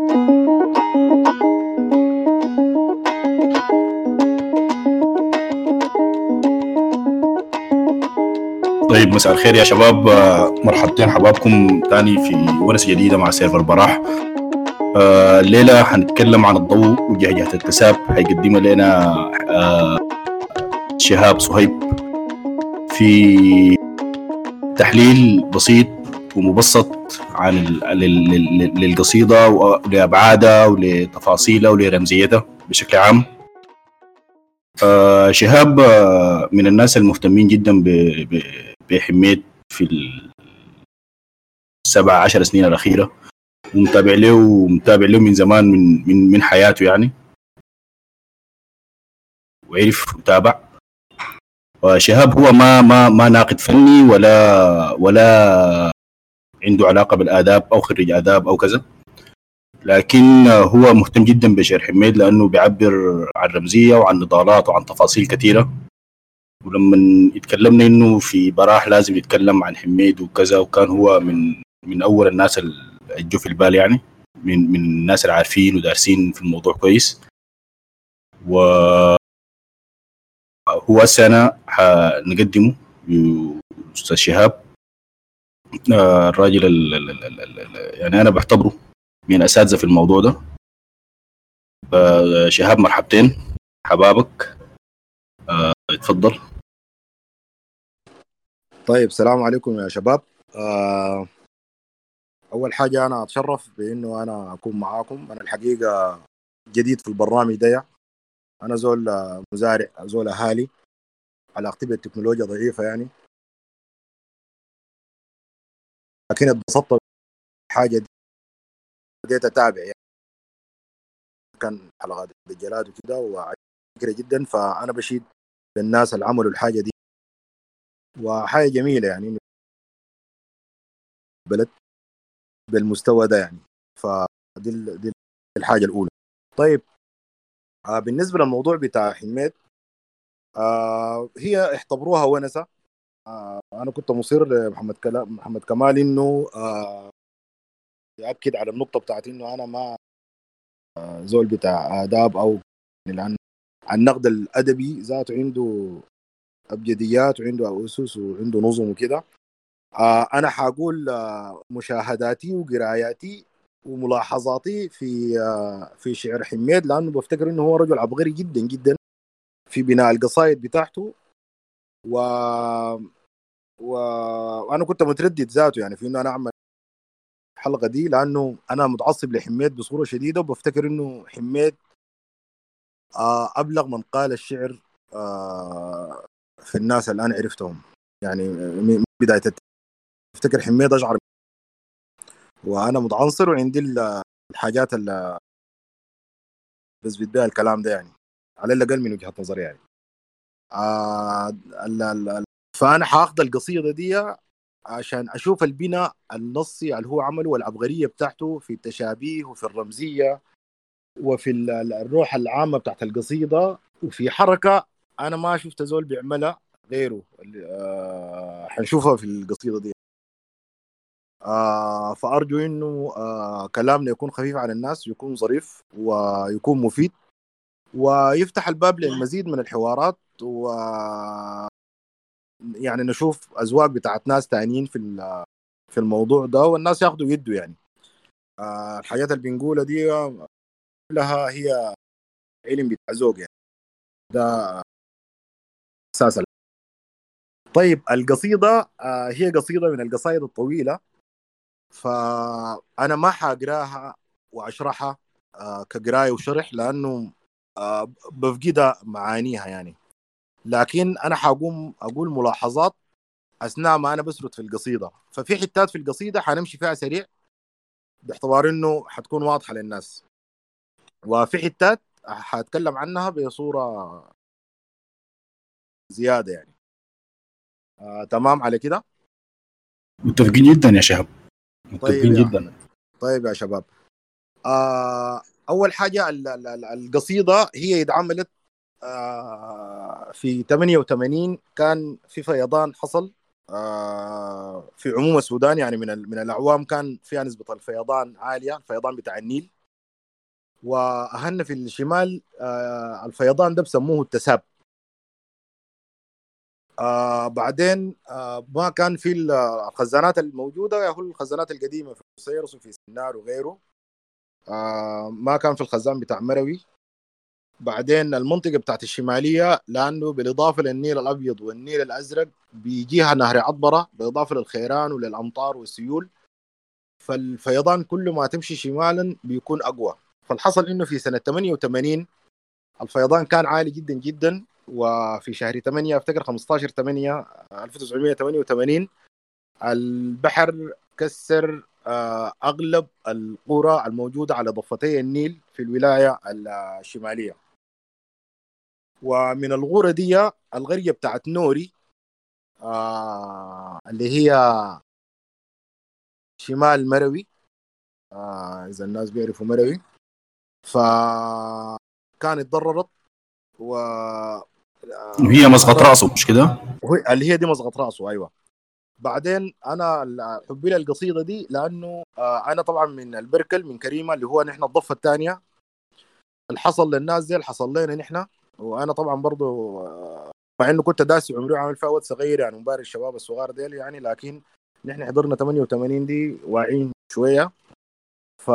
طيب مساء الخير يا شباب. آه، مرحبتين. حبابكم تاني في ورثة جديدة مع سيرفر براح. آه، الليلة حنتكلم عن الضوء وجهجهة التساب حيقدمها لنا آه، شهاب صهيب في تحليل بسيط ومبسط عن للقصيدة ولأبعادها ولتفاصيلها ولرمزيتها بشكل عام. شهاب من الناس المهتمين جدا بحميت في السبع عشر سنين الأخيرة. ومتابع له ومتابع له من زمان من من من حياته يعني. وعرف وتابع وشهاب هو ما ما ما ناقد فني ولا ولا عنده علاقة بالآداب أو خريج آداب أو كذا. لكن هو مهتم جدا بشعر حميد لأنه بيعبر عن رمزية وعن نضالات وعن تفاصيل كثيرة. ولما يتكلمنا إنه في براح لازم يتكلم عن حميد وكذا وكان هو من من أول الناس اللي في البال يعني من من الناس اللي عارفين ودارسين في الموضوع كويس. و هو هسه أنا حنقدمه أستاذ شهاب. الراجل ال ال ال ال يعني أنا بعتبره من أساتذة في الموضوع ده. شهاب مرحبتين. حبابك. آه، اتفضل. طيب السلام عليكم يا شباب. آه، أول حاجة أنا أتشرف بإنه أنا أكون معاكم. أنا الحقيقة جديد في البرنامج ده. أنا زول مزارع زول أهالي. علاقتي بالتكنولوجيا ضعيفة يعني. لكن اتبسطت بالحاجة دي. بديت أتابع يعني. كان حلقات الدجالات وكده وفكره جدا فأنا بشيد للناس اللي عملوا الحاجة دي. وحاجة جميلة يعني بلد بالمستوى ده يعني. فدي دي الحاجة الأولى. طيب آه بالنسبة للموضوع بتاع حميد آه هي اعتبروها ونسه أنا كنت مصر لمحمد كلام محمد كمال إنه آه يأكد على النقطة بتاعت إنه أنا ما آه زول بتاع آداب أو لأن النقد الأدبي ذاته عنده أبجديات وعنده أسس وعنده نظم وكده. آه أنا حقول آه مشاهداتي وقراياتي وملاحظاتي في آه في شعر حميد لأنه بفتكر إنه هو رجل عبقري جدا جدا في بناء القصائد بتاعته. و... و... وأنا كنت متردد ذاته يعني في إنه أنا أعمل الحلقة دي لأنه أنا متعصب لحميد بصورة شديدة وبفتكر إنه حميد آه أبلغ من قال الشعر آه في الناس اللي أنا عرفتهم. يعني من بداية افتكر حميد أشعر وأنا متعنصر وعندي الحاجات اللي بثبت بها الكلام ده يعني على الأقل من وجهة نظري يعني. آه فأنا حاخذ القصيدة دي عشان أشوف البناء النصي اللي هو عمله والعبقرية بتاعته في التشابيه وفي الرمزية وفي الروح العامة بتاعت القصيدة. وفي حركة أنا ما شفت زول بيعملها غيره آه حنشوفها في القصيدة دي. آه فأرجو إنه آه كلامنا يكون خفيف على الناس يكون ظريف ويكون مفيد ويفتح الباب للمزيد من الحوارات و يعني نشوف أذواق بتاعت ناس تانيين في في الموضوع ده والناس ياخذوا يدوا يعني. آه الحاجات اللي بنقولها دي كلها هي علم بتاع ذوق يعني. ده أساس طيب القصيدة آه هي قصيدة من القصائد الطويلة. فأنا ما حاقراها وأشرحها آه كقراية وشرح لأنه آه بفقدها معانيها يعني. لكن أنا حقوم أقول ملاحظات أثناء ما أنا بسرد في القصيدة. ففي حتات في القصيدة حنمشي فيها سريع باعتبار إنه حتكون واضحة للناس. وفي حتات حأتكلم عنها بصورة زيادة يعني. آه، تمام على كده؟ متفقين جدا يا شباب متفقين طيب جدا. طيب يا شباب. آه أول حاجة القصيدة هي اتعملت في 88 كان في فيضان حصل. آه في عموم السودان يعني من من الأعوام كان فيها نسبة الفيضان عالية الفيضان بتاع النيل. وأهلنا في الشمال آه، الفيضان ده بسموه التساب. آه بعدين آه ما كان في الخزانات الموجودة هو الخزانات القديمة في سيرس وفي سنار وغيره. آه ما كان في الخزان بتاع مروي. بعدين المنطقة بتاعت الشمالية لأنه بالإضافة للنيل الأبيض والنيل الأزرق بيجيها نهر عطبرة بالإضافة للخيران وللأمطار والسيول. فالفيضان كل ما تمشي شمالا بيكون أقوى. فالحصل إنه في سنة 88 الفيضان كان عالي جدا جدا وفي شهر 8 أفتكر 15 8 1988 البحر كسر آه، أغلب القرى الموجودة على ضفتي النيل في الولاية الشمالية. ومن الغورة دي القرية بتاعت نوري آه اللي هي شمال مروي آه إذا الناس بيعرفوا مروي. فكانت ضررت و هي مسقط رأسه مش كده؟ اللي هي دي مسقط رأسه أيوه. بعدين أنا حبي للقصيده دي لأنه آه أنا طبعا من البركل من كريمة اللي هو نحن الضفة الثانية. الحصل للناس دي الحصل لنا نحن. وأنا طبعا برضو مع إنه كنت داسي عمري عامل فيها وقت صغير يعني مبارك الشباب الصغار ديل يعني لكن نحن حضرنا 88 دي واعيين شوية. ف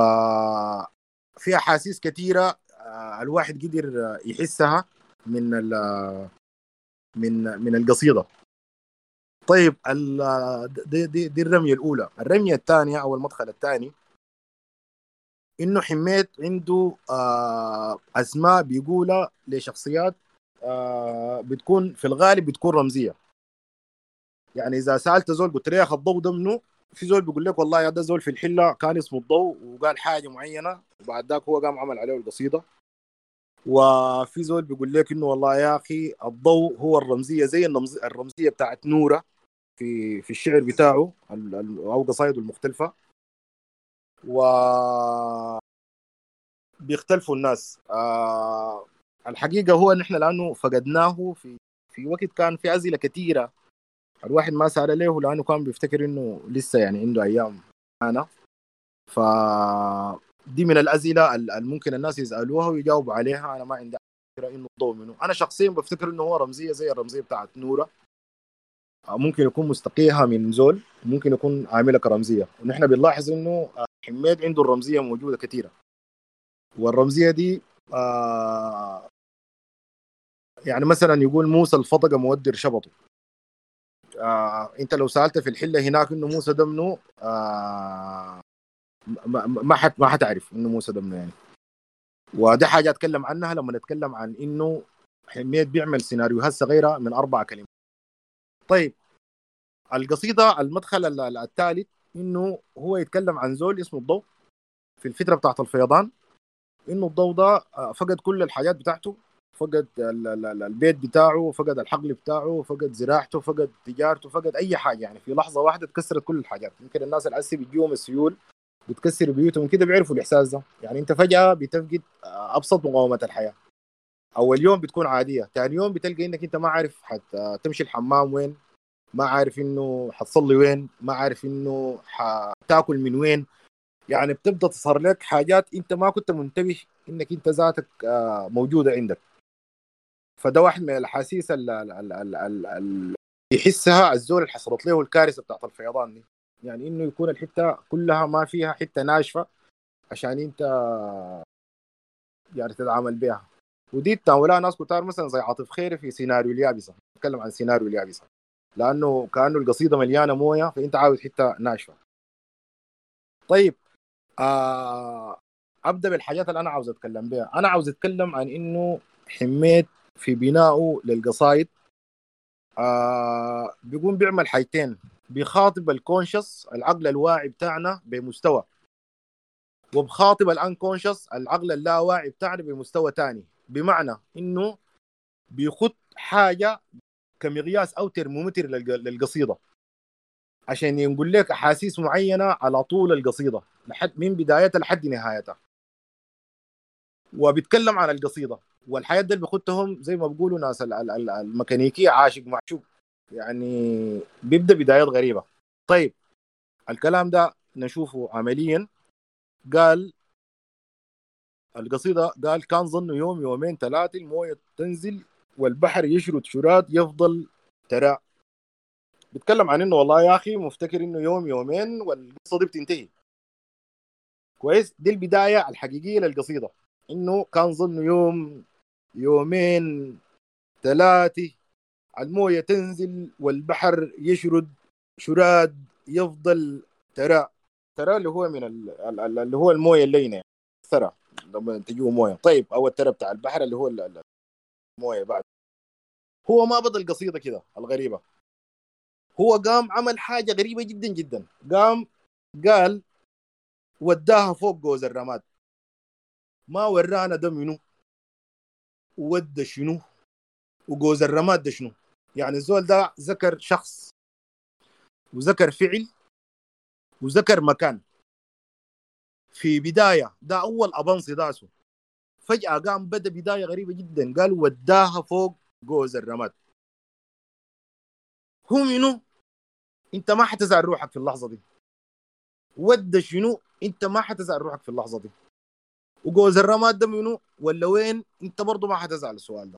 في أحاسيس كثيره آه، الواحد قدر يحسها من من من القصيدة. طيب دي, دي, دي الرمية الأولى. الرمية الثانية أو المدخل الثاني إنه حميت عنده آه أسماء بيقولها لشخصيات آه بتكون في الغالب بتكون رمزية. يعني إذا سألت زول قلت له يا أخي الضوء ده منه في زول بيقول لك والله ده زول في الحلة كان اسمه الضوء وقال حاجة معينة وبعد ذاك هو قام عمل عليه القصيدة. وفي زول بيقول لك إنه والله يا أخي الضوء هو الرمزية زي الرمزية بتاعت نورة في في الشعر بتاعه أو قصايده المختلفة. و بيختلفوا الناس. آه الحقيقة هو نحن لأنه فقدناه في في وقت كان في اسئله كثيره الواحد ما سأل له لأنه كان بيفتكر إنه لسه يعني عنده أيام أنا ف دي من الاسئله اللي ممكن الناس يسألوها ويجاوبوا عليها. أنا ما عندي فكره إنه الضوء منه. أنا شخصيا بفتكر إنه هو رمزية زي الرمزية بتاعت نورة. ممكن يكون مستقيها من زول ممكن يكون عاملها كرمزية. ونحن بنلاحظ إنه حميد عنده الرمزية موجودة كثيره والرمزية دي آه يعني مثلا يقول موسى الفطقه مودر شبطه. آه أنت لو سألت في الحلة هناك إنه موسى ده منه آه ما حت ما حتعرف إنه موسى ده منه يعني. وده حاجة أتكلم عنها لما نتكلم عن إنه حميد بيعمل سيناريوهات صغيره من أربع كلمات. طيب القصيدة المدخل الثالث إنه هو يتكلم عن زول اسمه الضوء في الفترة بتاعت الفيضان. إنه الضوء ده آه، فقد كل الحاجات بتاعته فقد البيت بتاعه فقد الحقل بتاعه فقد زراعته فقد تجارته فقد أي حاجة يعني. في لحظة واحدة تكسرت كل الحاجات. يمكن الناس العسي بيجيهم السيول بتكسر بيوتهم كده بيعرفوا الإحساس ده. يعني أنت فجأة بتفقد آه، أبسط مقاومة الحياة. أول يوم بتكون عادية ثاني يوم بتلقى إنك أنت ما عارف حتى تمشي الحمام وين ما عارف إنه حتصلي وين ما عارف إنه حتاكل من وين. يعني بتبدأ تظهر لك حاجات أنت ما كنت منتبه إنك أنت ذاتك آه، موجودة عندك. فده واحد من الأحاسيس اللي يحسها الزول اللي حصلت له الكارثة بتاعت الفيضان دي. يعني إنه يكون الحتة كلها ما فيها حتة ناشفة عشان أنت يعني تتعامل بها ودي تناولها ناس كتار مثلا زي عاطف خيري في سيناريو اليابسة. نتكلم عن سيناريو اليابسة. لأنه كأنه القصيدة مليانة موية فأنت عاوز حتة ناشفة. طيب آه أبدأ بالحاجات اللي أنا عاوز أتكلم بها أنا عاوز أتكلم عن إنه حميت في بنائه للقصايد. آه بيقوم بيعمل حاجتين. بيخاطب الكونشس العقل الواعي بتاعنا بمستوى. وبخاطب الانكونشس العقل اللاواعي بتاعنا بمستوى تاني. بمعنى إنه بيخط حاجة كمقياس أو ترمومتر للقصيدة. عشان يقول لك أحاسيس معينة على طول القصيدة لحد من بدايتها لحد نهايتها. وبيتكلم عن القصيدة. والحياة دي بيخدهم زي ما بيقولوا ناس الميكانيكية عاشق معشوق. يعني بيبدأ بدايات غريبة. طيب الكلام ده نشوفه عمليا. قال القصيدة قال كان ظنه يوم يومين ثلاثة الموية تنزل والبحر يشرد شراد يفضل ترى. بيتكلم عن إنه والله يا أخي مفتكر إنه يوم يومين والقصة دي بتنتهي. كويس؟ دي البداية الحقيقية للقصيدة. إنه كان ظنه يوم يومين ثلاثة الموية تنزل والبحر يشرد شراد يفضل ترى. ترى اللي هو من اللي هو الموية اللينة. يعني ثرى لما تجيه موية. طيب أو الترى بتاع البحر اللي هو المويه بعد. هو ما بدا القصيده كده الغريبة. هو قام عمل حاجة غريبة جدا جدا. قام قال وداها فوق جوز الرماد. ما ورانا ده منو ودى شنو؟ وجوز الرماد ده شنو؟ يعني الزول ده ذكر شخص وذكر فعل وذكر مكان. في بداية ده أول أبنصي داسه فجأة قام بدأ بداية غريبة جدا. قال وداها فوق جوز الرماد. هو منو؟ أنت ما حتزعل روحك في اللحظة دي. ود شنو؟ أنت ما حتزعل روحك في اللحظة دي. وجوز الرماد ده منو؟ ولا وين؟ أنت برضه ما حتزعل السؤال ده.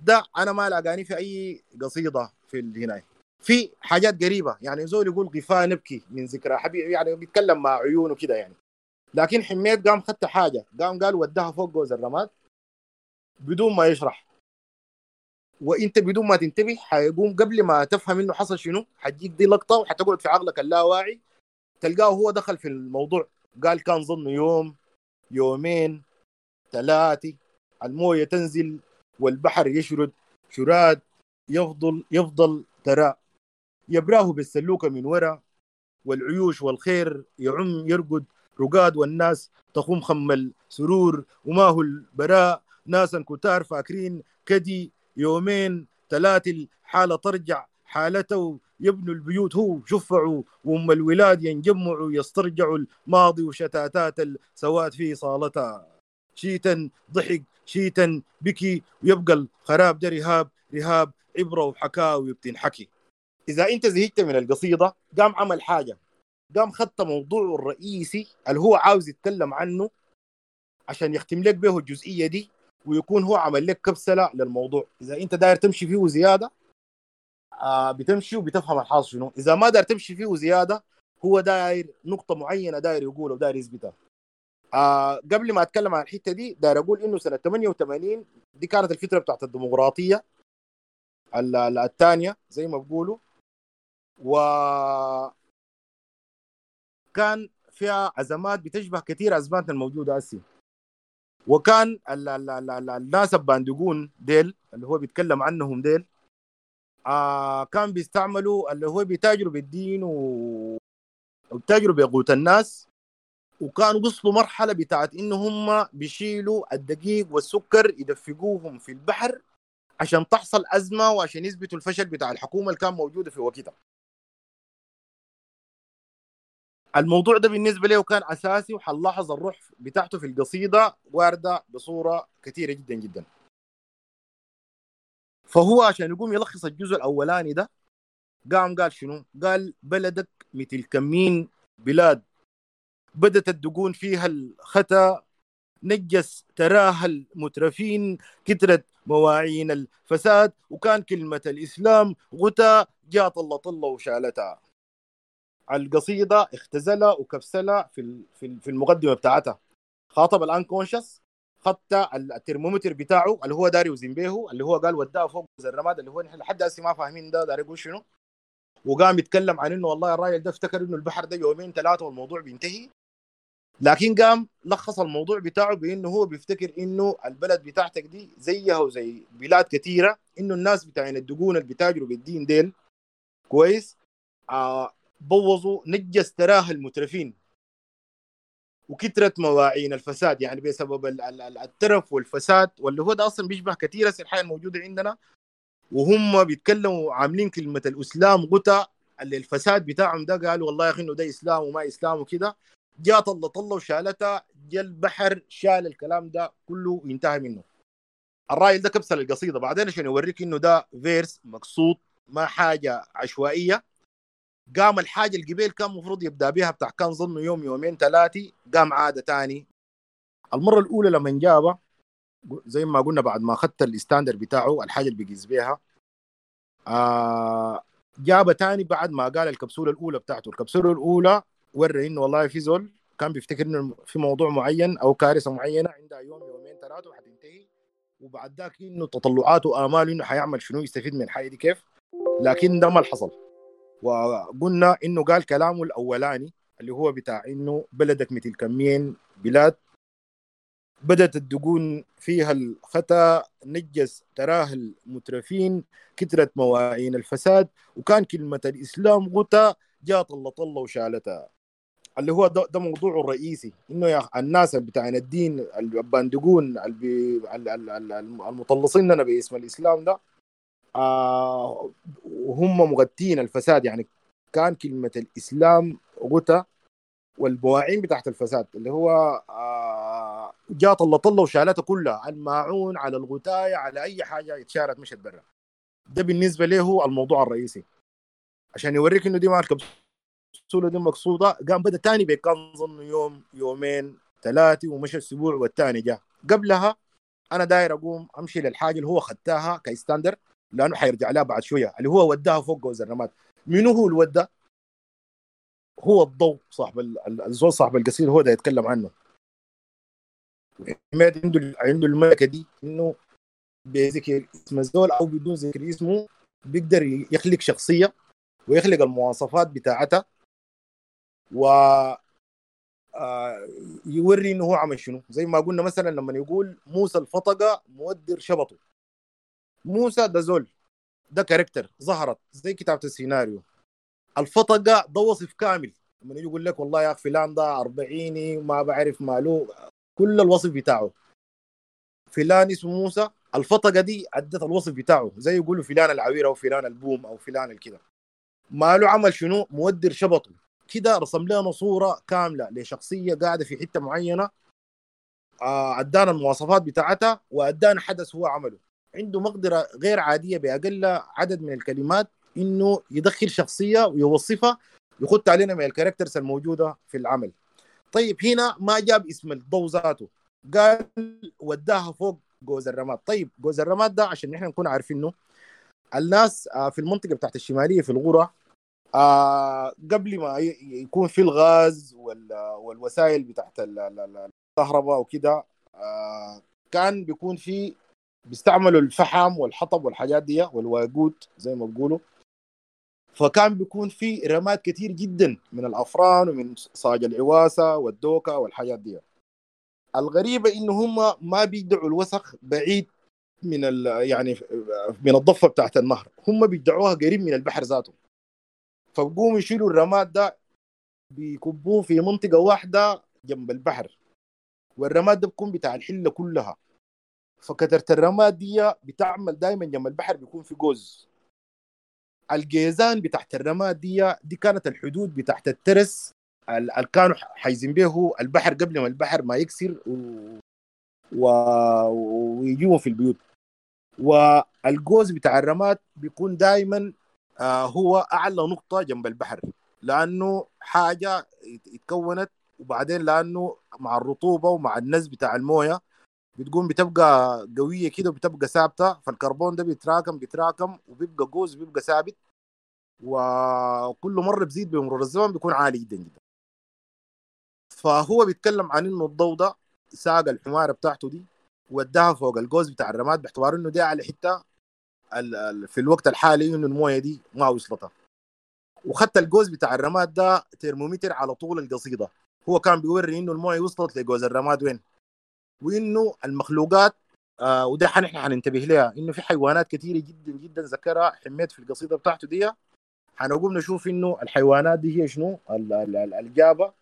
ده أنا ما لاقاني في أي قصيدة في هنا. في حاجات قريبة. يعني زول يقول غفاء نبكي من ذكرى. حبيب يعني بيتكلم مع عيونه كده يعني. لكن حميد قام خدت حاجة. قام قال ودها فوق جوز الرماد. بدون ما يشرح. وإنت بدون ما تنتبه حيقوم قبل ما تفهم إنه حصل شنو حتجيك دي لقطة وحتقعد في عقلك اللاواعي. تلقاه هو دخل في الموضوع. قال كان ظنه يوم يومين ثلاثة. الموية تنزل والبحر يشرد. شراد يفضل يفضل ترى. يبراه بالسلوكة من ورا. والعيوش والخير يعم يرقد. رقاد والناس تخم خم السرور وما هو البراء. ناسا كتار فاكرين كدي يومين ثلاثة الحالة ترجع حالته. يبنوا البيوت هو شفعوا وأم الولاد ينجمعوا يسترجعوا الماضي وشتاتات السواد في صالتها شيتا ضحك شيتا بكي ويبقى الخراب ده رهاب رهاب عبرة وحكاوي بتنحكي إذا أنت زهقت من القصيدة قام عمل حاجة. قام خدت موضوعه الرئيسي اللي هو عاوز يتكلم عنه عشان يختم لك به الجزئية دي ويكون هو عمل لك كبسلة للموضوع. إذا أنت داير تمشي فيه زيادة آه بتمشي وبتفهم الحاصل شنو. إذا ما داير تمشي فيه زيادة هو داير نقطة معينة داير يقولها وداير يثبتها. آه قبل ما أتكلم عن الحتة دي داير أقول إنه سنة 88 دي كانت الفترة بتاعت الديمقراطية الثانية زي ما بقولوا و كان فيها ازمات بتشبه كثير ازماتنا الموجودة هسه وكان ال ال ال ال الناس الباندقون ديل اللي هو بيتكلم عنهم ديل آه كان بيستعملوا اللي هو بيتاجروا بالدين و بقوت الناس وكانوا وصلوا مرحلة بتاعت إن هم بيشيلوا الدقيق والسكر يدفقوهم في البحر عشان تحصل أزمة وعشان يثبتوا الفشل بتاع الحكومة اللي كان موجودة في وقتها. الموضوع ده بالنسبة له كان أساسي وحنلاحظ الروح بتاعته في القصيدة واردة بصورة كثيرة جدا جدا. فهو عشان يقوم يلخص الجزء الأولاني ده قام قال شنو؟ قال بلدك مثل كمين بلاد. بدت الدقون فيها الختا نجس تراها المترفين كترت مواعين الفساد. وكان كلمة الإسلام غتا جاء طلة طلة وشالتها. القصيدة اختزلها وكبسلها في في المقدمة بتاعتها. خاطب الانكونشس خدت الترمومتر بتاعه اللي هو داري يوزن به اللي هو قال وداه فوق الرماد اللي هو نحن لحد هسه ما فاهمين ده داري يقول شنو؟ وقام يتكلم عن إنه والله الراجل ده افتكر إنه البحر ده يومين ثلاثة والموضوع بينتهي. لكن قام لخص الموضوع بتاعه بإنه هو بيفتكر إنه البلد بتاعتك دي زيها وزي بلاد كثيره إنه الناس بتاعين الدقون اللي بيتاجروا بالدين ديل كويس. آه بوظوا نجس تراه المترفين وكثرت مواعين الفساد يعني بسبب الترف والفساد واللي هو ده أصلا بيشبه كثير الحياة الموجودة عندنا. وهم بيتكلموا عاملين كلمة الإسلام غتا اللي الفساد بتاعهم ده قالوا والله يا أخي إنه ده إسلام وما إسلام وكده. جاء طلة طلة وشالتها جاء البحر شال الكلام ده كله ينتهي منه. الراجل ده كبسل القصيده بعدين عشان يوريك إنه ده فيرس مقصود ما حاجة عشوائية. قام الحاجة اللي قبل كان المفروض يبدأ بها بتاع كان ظنه يوم يومين ثلاثة قام عادة ثاني المرة الأولى لما جابها زي ما قلنا بعد ما اخذت الستاندر بتاعه الحاجة اللي بيقيس بيها آه جابها تاني بعد ما قال الكبسولة الأولى بتاعته. الكبسولة الأولى ورى إنه والله في زول كان بيفتكر إنه في موضوع معين أو كارثة معينة عندها يوم يومين ثلاثة وحتنتهي. وبعد ذاك إنه تطلعاته وآماله إنه حيعمل شنو يستفيد من الحاجة دي كيف؟ لكن ده ما حصل. وقلنا إنه قال كلامه الأولاني اللي هو بتاع إنه بلدك مثل كمين بلاد بدأت الدقون فيها الخطأ نجس تراه المترفين كثرت مواعين الفساد وكان كلمة الإسلام غتا جاء طلة طلة وشالتها اللي هو ده, ده موضوعه الرئيسي إنه يا الناس بتاعين الدين الباندقون المطلصين لنا باسم الإسلام ده آه وهم مغتين الفساد. يعني كان كلمة الإسلام غتا والبواعين بتاعت الفساد اللي هو آه جاء طلة طلة وشالتها كلها على الماعون على الغتاية على أي حاجة اتشارت مشت برا. ده بالنسبة له هو الموضوع الرئيسي. عشان يوريك إنه دي ما الكبسولة دي مقصودة. قام بدأ تاني بيك كان ظن يوم يومين ثلاثة ومشى أسبوع والتاني جاء. قبلها أنا داير أقوم أمشي للحاجة اللي هو خدتها كستاندر. لأنه حيرجع لها بعد شوية. اللي هو وداها فوق جوز الرماد. منو هو اللي ودا هو الضوء صاحب الزول صاحب القصير هو ده يتكلم عنه. حماد عنده عنده الملكة دي إنه بذكر اسم الزول أو بدون ذكر اسمه بيقدر يخلق شخصية ويخلق المواصفات بتاعتها و يوري إنه هو عمل شنو. زي ما قلنا مثلا لما يقول موسى الفطقة مودر شبطه. موسى ده زول ده character ظهرت زي كتابة السيناريو. الفطقة ده وصف كامل. لما يجي يقول لك والله يا فلان ده أربعيني ما بعرف ماله كل الوصف بتاعه. فلان اسمه موسى الفطقة دي عدت الوصف بتاعه. زي يقولوا فلان العوير أو فلان البوم أو فلان الكده. ماله عمل شنو؟ مودر شبطه. كده رسم لنا صورة كاملة لشخصية قاعدة في حتة معينة آه ادانا المواصفات بتاعتها وادانا حدث هو عمله. عنده مقدرة غير عادية بأقل عدد من الكلمات إنه يدخل شخصية ويوصفها يخط علينا من ال characters الموجودة في العمل. طيب هنا ما جاب اسم الضو ذاته. قال وداها فوق جوز الرماد. طيب جوز الرماد ده عشان نحن نكون عارفينه الناس في المنطقة بتاعت الشمالية في الغرة قبل ما يكون في الغاز والوسائل بتاعت الكهرباء وكده كان بيكون في بيستعملوا الفحم والحطب والحاجات دي والواقود زي ما بيقولوا. فكان بيكون في رماد كتير جدا من الأفران ومن صاج العواسة والدوكة والحاجات دي. الغريبة إنه هم ما بيدعوا الوسخ بعيد من يعني من الضفة بتاعت النهر. هم بيدعوها قريب من البحر ذاته. فبقوموا يشيلوا الرماد ده بيكبوه في منطقة واحدة جنب البحر. والرماد ده بيكون بتاع الحلة كلها. فكترة الرماد دي بتعمل دائما جنب البحر بيكون في جوز. الجيزان بتاعت الرماد دي دي كانت الحدود بتاعت الترس. اللي كانوا حايزين به البحر قبل ما البحر ما يكسر و... و... ويجيهم في البيوت. والجوز بتاع الرماد بيكون دائما آه هو أعلى نقطة جنب البحر. لأنه حاجة اتكونت وبعدين لأنه مع الرطوبة ومع النز بتاع الموية بتقوم بتبقى قوية كده وبتبقى ثابتة فالكربون ده بيتراكم بيتراكم وبيبقى جوز بيبقى ثابت وكل مرة بزيد بمرور الزمن بيكون عالي جدا جدا. فهو بيتكلم عن إنه الضوء ده ساق الحماره بتاعته دي وداها فوق الجوز بتاع الرماد باعتبار إنه دي على حتة في الوقت الحالي إنه الموية دي ما وصلتها. وخدت الجوز بتاع الرماد ده ترمومتر على طول القصيدة. هو كان بيوري إنه الموية وصلت لجوز الرماد وين؟ وإنه المخلوقات آه وده نحن حننتبه لها إنه في حيوانات كثيره جدا جدا ذكرها حميت في القصيدة بتاعته دي حنقوم نشوف إنه الحيوانات دي هي شنو؟ الجابه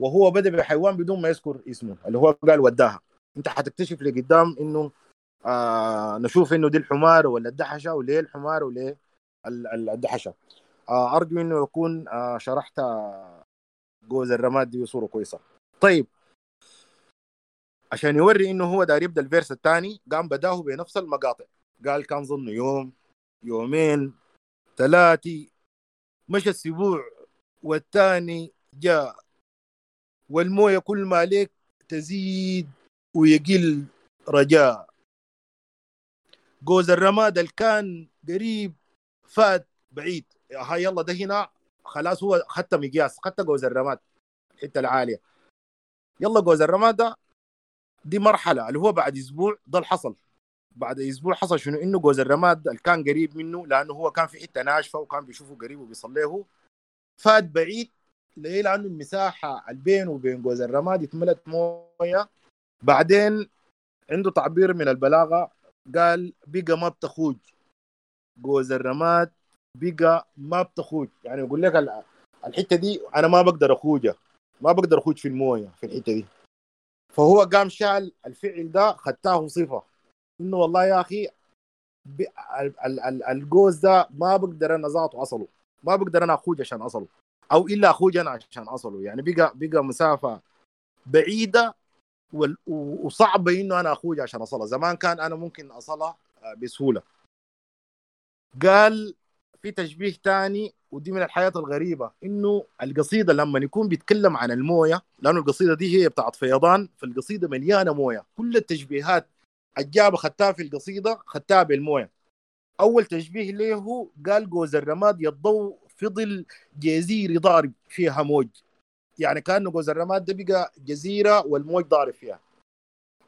وهو بدأ بحيوان بدون ما يذكر اسمه اللي هو قال وداها. أنت حتكتشف لقدام إنه آه نشوف إنه دي الحمار ولا الدحشة وليه الحمار وليه الدحشة. آه أرجو إنه يكون آه شرحت جوز الرماد دي بصورة كويسة. طيب عشان يوري إنه هو داير يبدأ الفيرس الثاني قام بدأه بنفس المقاطع. قال كان ظنه يوم يومين ثلاثة مشى السبوع والثاني جاء. والموية كل ما عليك تزيد ويقل رجاء. جوز الرماد اللي كان قريب فات بعيد. هاي يلا ده هنا خلاص هو خدت مقياس خدت جوز الرماد الحتة العالية. يلا جوز الرماد ده دي مرحلة اللي هو بعد أسبوع ده اللي حصل. بعد أسبوع حصل شنو؟ إنه جوز الرماد اللي كان قريب منه لأنه هو كان في حتة ناشفة وكان بيشوفه قريب وبيصليه فات بعيد ليه؟ لأنه المساحة اللي بينه وبين جوز الرماد اتملت موية. بعدين عنده تعبير من البلاغة قال بقى ما بتخوج. جوز الرماد بقى ما بتخوج. يعني يقول لك ال- الحتة دي أنا ما بقدر أخوجها. ما بقدر أخوج في الموية في الحتة دي. فهو قام شال الفعل ده خدتاه صفة. إنه والله يا أخي. الجوز ده ما بقدر أنا ذاته أصله. ما بقدر أنا أخوج عشان أصله. أو إلا أخوج أنا عشان أصله. يعني بقى بقى مسافة بعيدة وال... و- وصعبة إنه أنا أخوج عشان أصلها. زمان كان أنا ممكن أصلها آه، بسهولة. قال في تشبيه تاني ودي من الحياة الغريبة إنه القصيدة لما يكون بيتكلم عن الموية لأنه القصيدة دي هي بتاعت فيضان فالقصيدة مليانة موية. كل التشبيهات الجابة خدتها في القصيدة خدتها بالموية. أول تشبيه له قال جوز الرماد يضو في ظل جزيرة ضارب فيها موج. يعني كأنه جوز الرماد ده بقى جزيرة والموج ضارب فيها.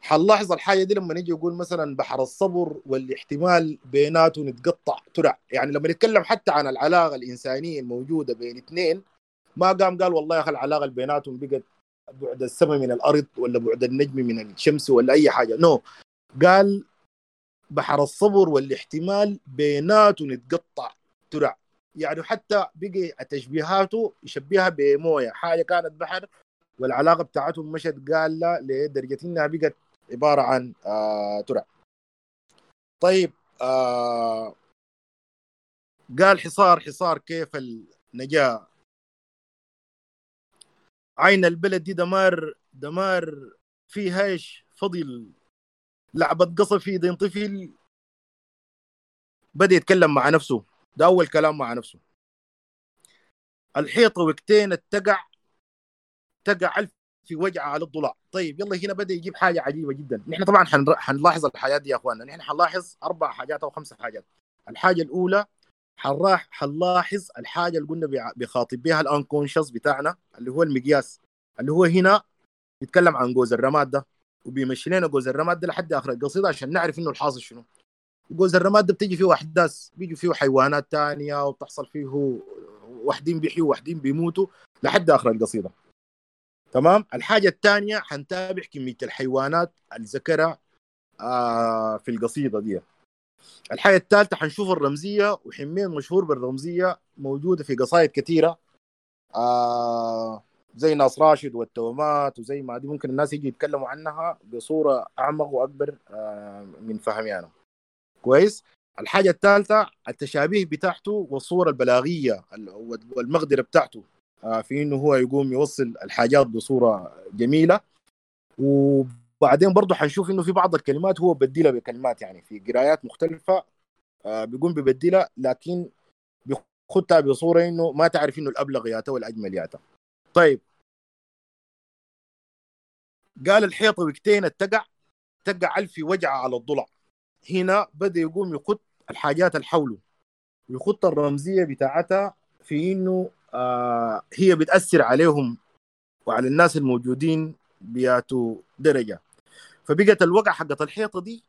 حنلاحظ الحاجة دي لما نيجي نقول مثلا بحر الصبر والاحتمال بيناته نتقطع ترع يعني لما نتكلم حتى عن العلاقة الإنسانية الموجودة بين اثنين ما قام قال والله يا أخي العلاقة اللي بيناتهم بقت بعد السماء من الأرض ولا بعد النجم من الشمس ولا أي حاجة. نو no. قال بحر الصبر والاحتمال بيناته نتقطع ترع يعني حتى بقي تشبيهاته يشبهها بموية. حاجة كانت بحر والعلاقة بتاعتهم مشت قال لا لدرجة إنها بقت عبارة عن آه ترع. طيب آه قال حصار حصار كيف النجاة عين البلد دي دمار دمار فيها إيش فضل لعبة قصب في دين طفل بدأ يتكلم مع نفسه. ده أول كلام مع نفسه. الحيطة وقتين اتقع تقع ألف في وجعه على الضلع طيب يلا هنا بدأ يجيب حاجة عجيبة جدا. نحن طبعا حنلاحظ الحاجات دي يا أخواننا. نحن حنلاحظ أربع حاجات أو خمس حاجات. الحاجة الأولى حنراح حنلاحظ الحاجة اللي قلنا بيخاطب بها الأنكونشس بتاعنا اللي هو المقياس. اللي هو هنا بيتكلم عن جوز الرماد ده وبيمشي لنا جوز الرماد ده لحد آخر القصيدة عشان نعرف إنه الحاصل شنو. جوز الرماد ده بتيجي فيه أحداث بيجي فيه حيوانات تانية وبتحصل فيه واحدين بيحيوا واحدين بيموتوا لحد آخر القصيدة. تمام؟ الحاجة الثانية حنتابع كمية الحيوانات اللي ذكرها آه في القصيدة دي. الحاجة الثالثة حنشوف الرمزية وحمين مشهور بالرمزية موجودة في قصائد كثيرة. آه زي ناس راشد والتومات وزي ما دي ممكن الناس يجي يتكلموا عنها بصورة أعمق وأكبر آه من فهمي أنا. كويس؟ الحاجة الثالثة التشابيه بتاعته والصورة البلاغية والمقدرة بتاعته. في إنه هو يقوم يوصل الحاجات بصورة جميلة. وبعدين برضه حنشوف إنه في بعض الكلمات هو بدلها بكلمات يعني في قرايات مختلفة آه، بيقوم ببدلها لكن بيخدها بصورة إنه ما تعرف إنه الأبلغ ياتا والأجمل ياتا طيب. قال الحيطه وقتين اتقع تقع ألف وجعه على الضلع. هنا بدأ يقوم يخط الحاجات اللي حوله. ويخط الرمزية بتاعتها في إنه آه هي بتأثر عليهم وعلى الناس الموجودين بياتوا درجة. فبقت الوقع حقت الحيطة دي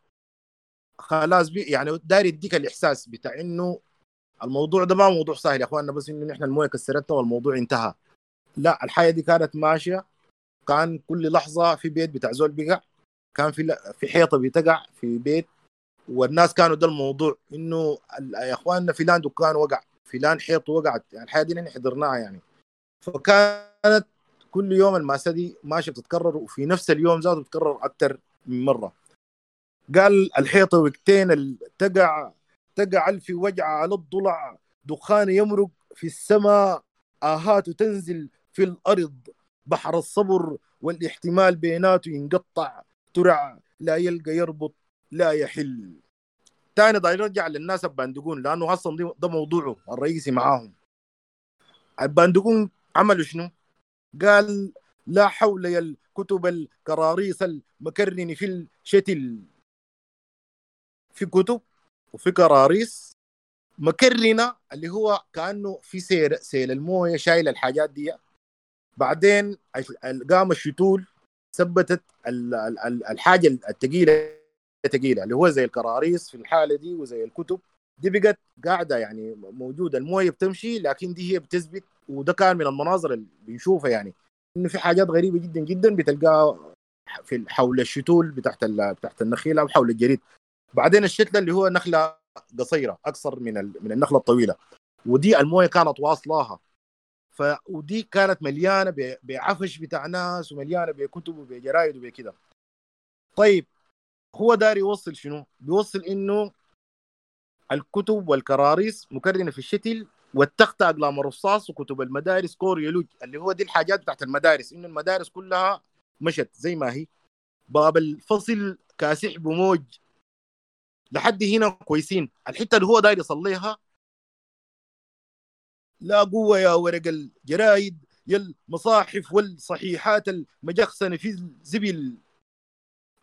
خلاص بي يعني داير يديك الإحساس بتاع إنه الموضوع ده ما موضوع سهل يا اخواننا بس إنه نحن الموية كسرتنا والموضوع انتهى. لا الحياة دي كانت ماشية. كان كل لحظة في بيت بتاع زول بقع كان في في حيطة بتقع في بيت والناس كانوا ده الموضوع إنه يا اخواننا فلان دكان وقع. فلان حيط وقعت يعني الحياة دي نحن حضرناها يعني. فكانت كل يوم المأساة دي ماشية بتتكرر وفي نفس اليوم ذاته بتتكرر أكثر من مرة. قال الحيطه وقتين تقع تقع ألف وجعة على الضلع دخان يمرق في السماء آهات تنزل في الأرض بحر الصبر والاحتمال بيناته ينقطع ترع لا يلقى يربط لا يحل. تاني ضايل يرجع للناس الباندقون لأنه أصلا ده موضوعه الرئيسي معاهم. الباندقون عملوا شنو؟ قال لا حول يا الكتب الكراريس المكرن في الشتل. في كتب وفي كراريس مكرنة اللي هو كأنه في سير سيل الموية شايل الحاجات دي. بعدين قام الشتول ثبتت الحاجة الثقيله ثقيله اللي هو زي الكراريس في الحالة دي وزي الكتب. دي بقت قاعدة يعني موجودة الموية بتمشي لكن دي هي بتثبت وده كان من المناظر اللي بنشوفها يعني إنه في حاجات غريبة جدا جدا بتلقاها في حول الشتول بتاعت بتاعت النخيل أو حول الجريد. بعدين الشتلة اللي هو نخلة قصيرة أكثر من من النخلة الطويلة. ودي الموية كانت واصلاها. ف ودي كانت مليانة بعفش بتاع ناس ومليانة بكتب وبجرايد وبكده طيب هو داري يوصل شنو؟ بيوصل إنه الكتب والكراريس مكرنة في الشتل والتختة اقلام الرصاص وكتب المدارس كوريولوج اللي هو دي الحاجات بتاعت المدارس إنه المدارس كلها مشت زي ما هي. باب الفصل كاسح بموج. لحد هنا كويسين. الحتة اللي هو داير يصليها لا قوة يا ورق الجرايد. يا المصاحف والصحيحات المجخسنة في الزبل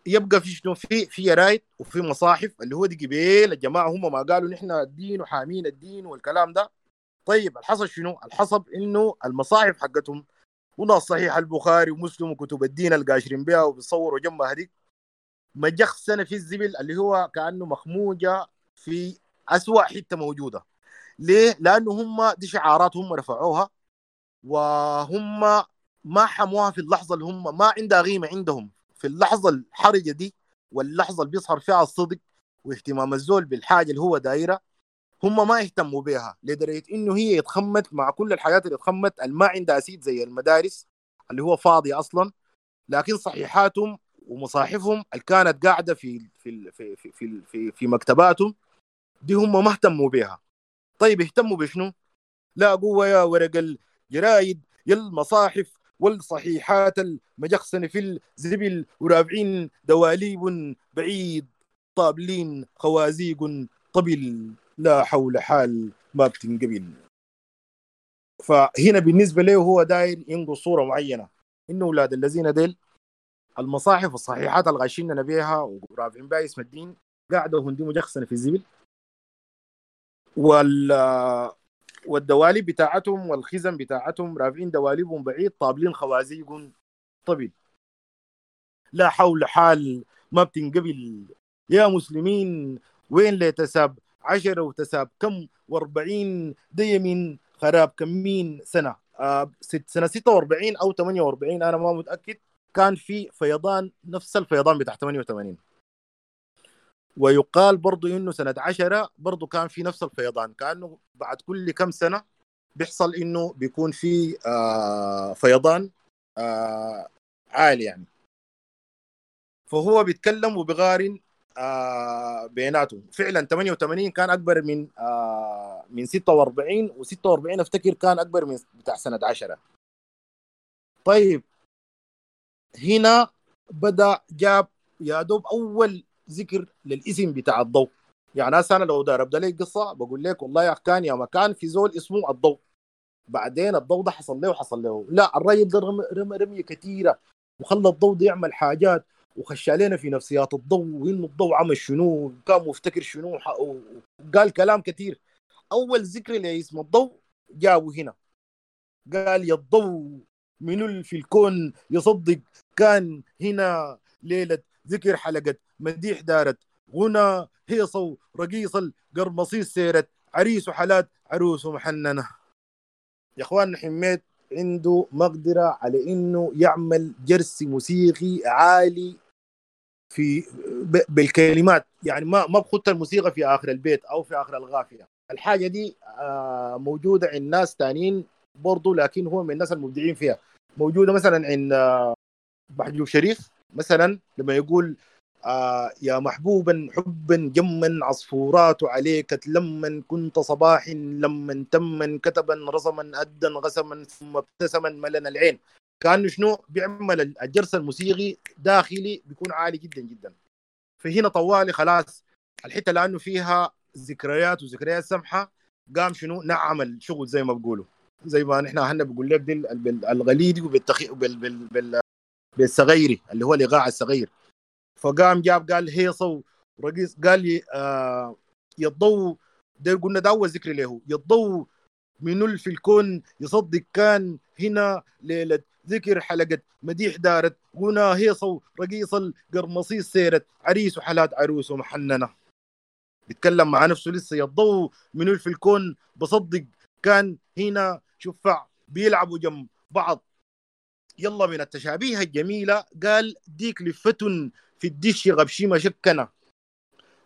يبقى في شنو؟ في في جرايد وفي مصاحف اللي هو دي قبيل الجماعه هم ما قالوا نحن الدين وحامين الدين والكلام ده. طيب الحصل شنو؟ الحصل إنه المصاحف حقتهم وناس صحيح البخاري ومسلم وكتب الدين القاشرين بها وبيصوروا جنبها هذيك مجخسنه في الزبل اللي هو كأنه مخموجة في أسوأ حتة موجودة. ليه؟ لأنه هم دي شعارات هم رفعوها وهم ما حموها في اللحظة اللي هم ما عندها قيمة عندهم. في اللحظة الحرجة دي واللحظة اللي بيظهر فيها الصدق واهتمام الزول بالحاجة اللي هو دايره هم ما يهتموا بها لدرجة إنه هي يتخمت مع كل الحاجات اللي اللي ما عندها سيد زي المدارس اللي هو فاضي أصلا لكن صحيحاتهم ومصاحفهم اللي كانت قاعدة في في في في في, في, في مكتباتهم دي هم ما اهتموا بها طيب اهتموا بشنو؟ لا قوة يا ورق الجرايد يا المصاحف والصحيحات المجخسنة في الزبل ورافعين دواليب بعيد طابلين خوازيق طبل لا حول حال ما بتنقبل فهنا بالنسبة له هو داير ينقل صورة معينة. إنه أولاد الذين ديل المصاحف الصحيحات اللي غاشيننا بيها ورافعين بها اسم الدين قاعدة هندي مجخسنة في الزبل. وال والدواليب بتاعتهم والخزن بتاعتهم رافعين دواليبهم بعيد طابلين خوازيق طبيل لا حول حال ما بتنقبل. يا مسلمين وين ليتساب عشرة وتساب. كم؟ وأربعين دي من خراب كمين سنة؟ آه ست سنة ستة وأربعين أو ثمانية وأربعين أنا ما متأكد. كان في فيضان نفس الفيضان بتاع 88 ويقال برضو إنه سنة 10 برضو كان في نفس الفيضان كأنه بعد كل كم سنة بيحصل إنه بيكون في آه فيضان آه عالي يعني. فهو بيتكلم وبيقارن آه بيناتهم. فعلا 88 كان أكبر من آه من 46 و46 أفتكر كان أكبر من بتاع سنة 10 طيب هنا بدأ جاب يا دوب أول ذكر للاسم بتاع الضوء. يعني هسه أنا لو ابدا لك قصة بقول لك والله يا كان يا مكان في زول اسمه الضوء. بعدين الضوء ده حصل له وحصل له. لا الراجل ده رمى رمية كثيره وخلى الضوء ده يعمل حاجات وخش علينا في نفسيات الضوء وإنه الضوء عمل شنو كان مفتكر شنو وقال كلام كثير أول ذكر لاسم الضوء جابه هنا. قال يا الضوء من في الكون يصدق. كان هنا ليلة ذكر حلقة مديح دارت. غنى هيصو رقيص القرمصيص سيرت. عريس وحلات عروس محننة يا إخوان حميت عنده مقدرة على إنه يعمل جرس موسيقي عالي في بالكلمات. يعني ما ما بخط الموسيقى في آخر البيت أو في آخر الغافية. الحاجة دي آه، موجودة عند ناس ثانيين برضه لكن هو من الناس المبدعين فيها. موجودة مثلا عند محجوب شريف. مثلا لما يقول آه يا محبوبا حبا جما عصفورات عليك تلما كنت صباح لما تما كتبا رسما أدا غسما ثم ابتسما ملنا العين. كأنه شنو؟ بيعمل الجرس الموسيقي داخلي بيكون عالي جدا جدا. فهنا طوالي خلاص. الحتة لأنه فيها ذكريات وذكريات سمحة قام شنو؟ نعم الشغل زي ما بقولوا. زي ما نحن هنا بقول لك دي الغليدي وبالتخي بال بال بال بالصغيري اللي هو الايقاع الصغير. فقام جاب قال هيصه ورقيص قال لي آه يضو ده قلنا ده أول ذكر له. يضو من في الكون يصدق كان هنا ليلة. ذكر حلقة مديح دارت. هنا هيصة رقيص القرمصيص سيرت. عريس وحلات عروس ومحننة. بيتكلم مع نفسه لسه. يضو من في الكون بصدق كان هنا شفع بيلعبوا جنب بعض. يلا من التشابيه الجميلة. قال ديك لفة في الدش غبشي مشكنة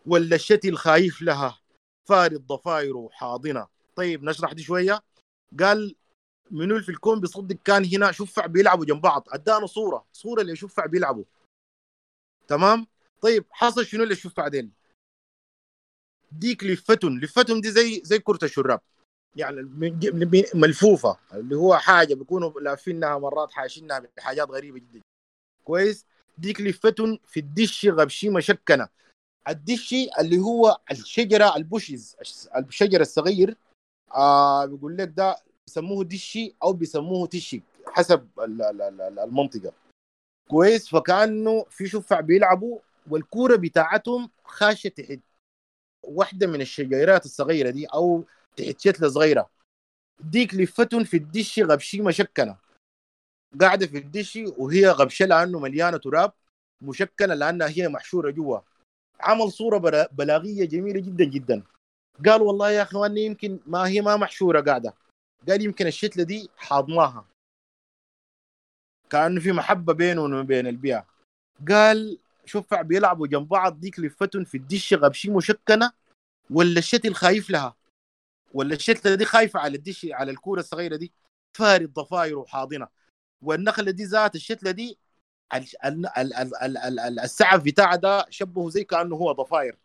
ولا الشتي الخايف لها. فارد ضفاير حاضنة طيب نشرح دي شوية. قال منو في الكون بيصدق كان هنا شفع بيلعبوا جنب بعض. أدانا صورة صورة اللي شفع بيلعبوا. تمام؟ طيب حصل شنو اللي شفع ديل؟ ديك لفتن. لفتن دي زي زي كرة الشراب. يعني ملفوفة. اللي هو حاجة بيكونوا لافينها مرات حاشينها بحاجات غريبة جدا. كويس؟ ديك لفتن في الدش غبشي مشكنة الدشي اللي هو الشجرة البوشيز الشجر الصغير آه بيقول لك ده بيسموه دشي أو بيسموه تشي حسب المنطقة. كويس فكأنه في شفع بيلعبوا والكورة بتاعتهم خاشة تحت. واحدة من الشجيرات الصغيرة دي أو تحت شتلة صغيرة. ديك لفتن في الدش غبشي مشكنة قاعدة في الدش وهي غبشة لأنه مليانة تراب مشكلة لأنها هي محشورة جوا. عمل صورة بلاغية جميلة جدا جدا. قال والله يا اخواني يمكن ما هي ما محشورة قاعدة. قال يمكن الشتلة دي حاضناها. كأنه في محبة بينه وبين البيئة. قال شفع بيلعبوا جنب بعض ديك لفتن في الدش غبشي مشكنة ولا الشتل خايف لها؟ ولا الشتلة دي خايفة على الدش على الكورة الصغيرة دي؟ فارد ضفاير وحاضنة. والنخلة دي ذات الشتلة دي السعف بتاعها ده شبهه زي كأنه هو ضفاير.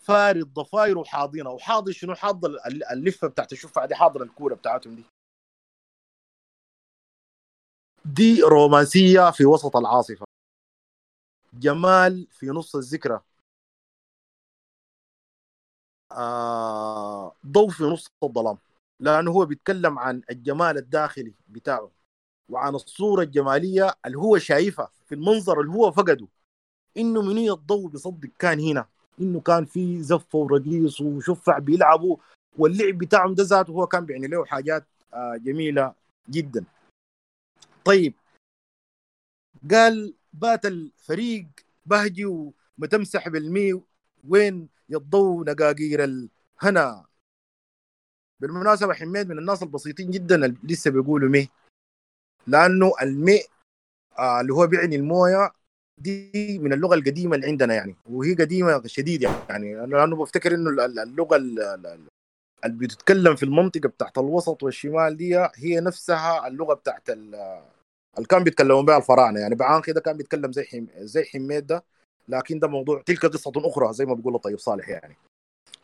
فارد ضفاير وحاضنة. وحاضر شنو؟ حاضر اللفة بتاعت الشفعة دي حاضر الكورة بتاعتهم دي. دي رومانسية في وسط العاصفة. جمال في نص الذكرى. آه ضوء في نص الظلام. لأنه هو بيتكلم عن الجمال الداخلي بتاعه وعن الصورة الجمالية اللي هو شايفها في المنظر اللي هو فقده. إنه منو الضوء بيصدق كان هنا؟ إنه كان في زفه ورقيص وشفع بيلعبوا واللعب بتاعهم ده ذاته هو كان بيعني له حاجات آه جميلة جدا. طيب. قال بات الفريق بهجي ومتمسح بالمي وين يضو نقاقير الهنا؟ بالمناسبة حميد من الناس البسيطين جدا اللي لسه بيقولوا مي. لأنه المي آه اللي هو بيعني الموية دي من اللغة القديمة اللي عندنا يعني وهي قديمة شديد يعني. لأنه بفتكر إنه اللغة اللي بتتكلم في المنطقة بتاعت الوسط والشمال دي هي نفسها اللغة بتاعت اللي كان بيتكلمون بها الفراعنة يعني. بعان كده كان بيتكلم زي حم... زي حميد ده لكن ده موضوع تلك قصة أخرى زي ما بيقول الطيب صالح يعني.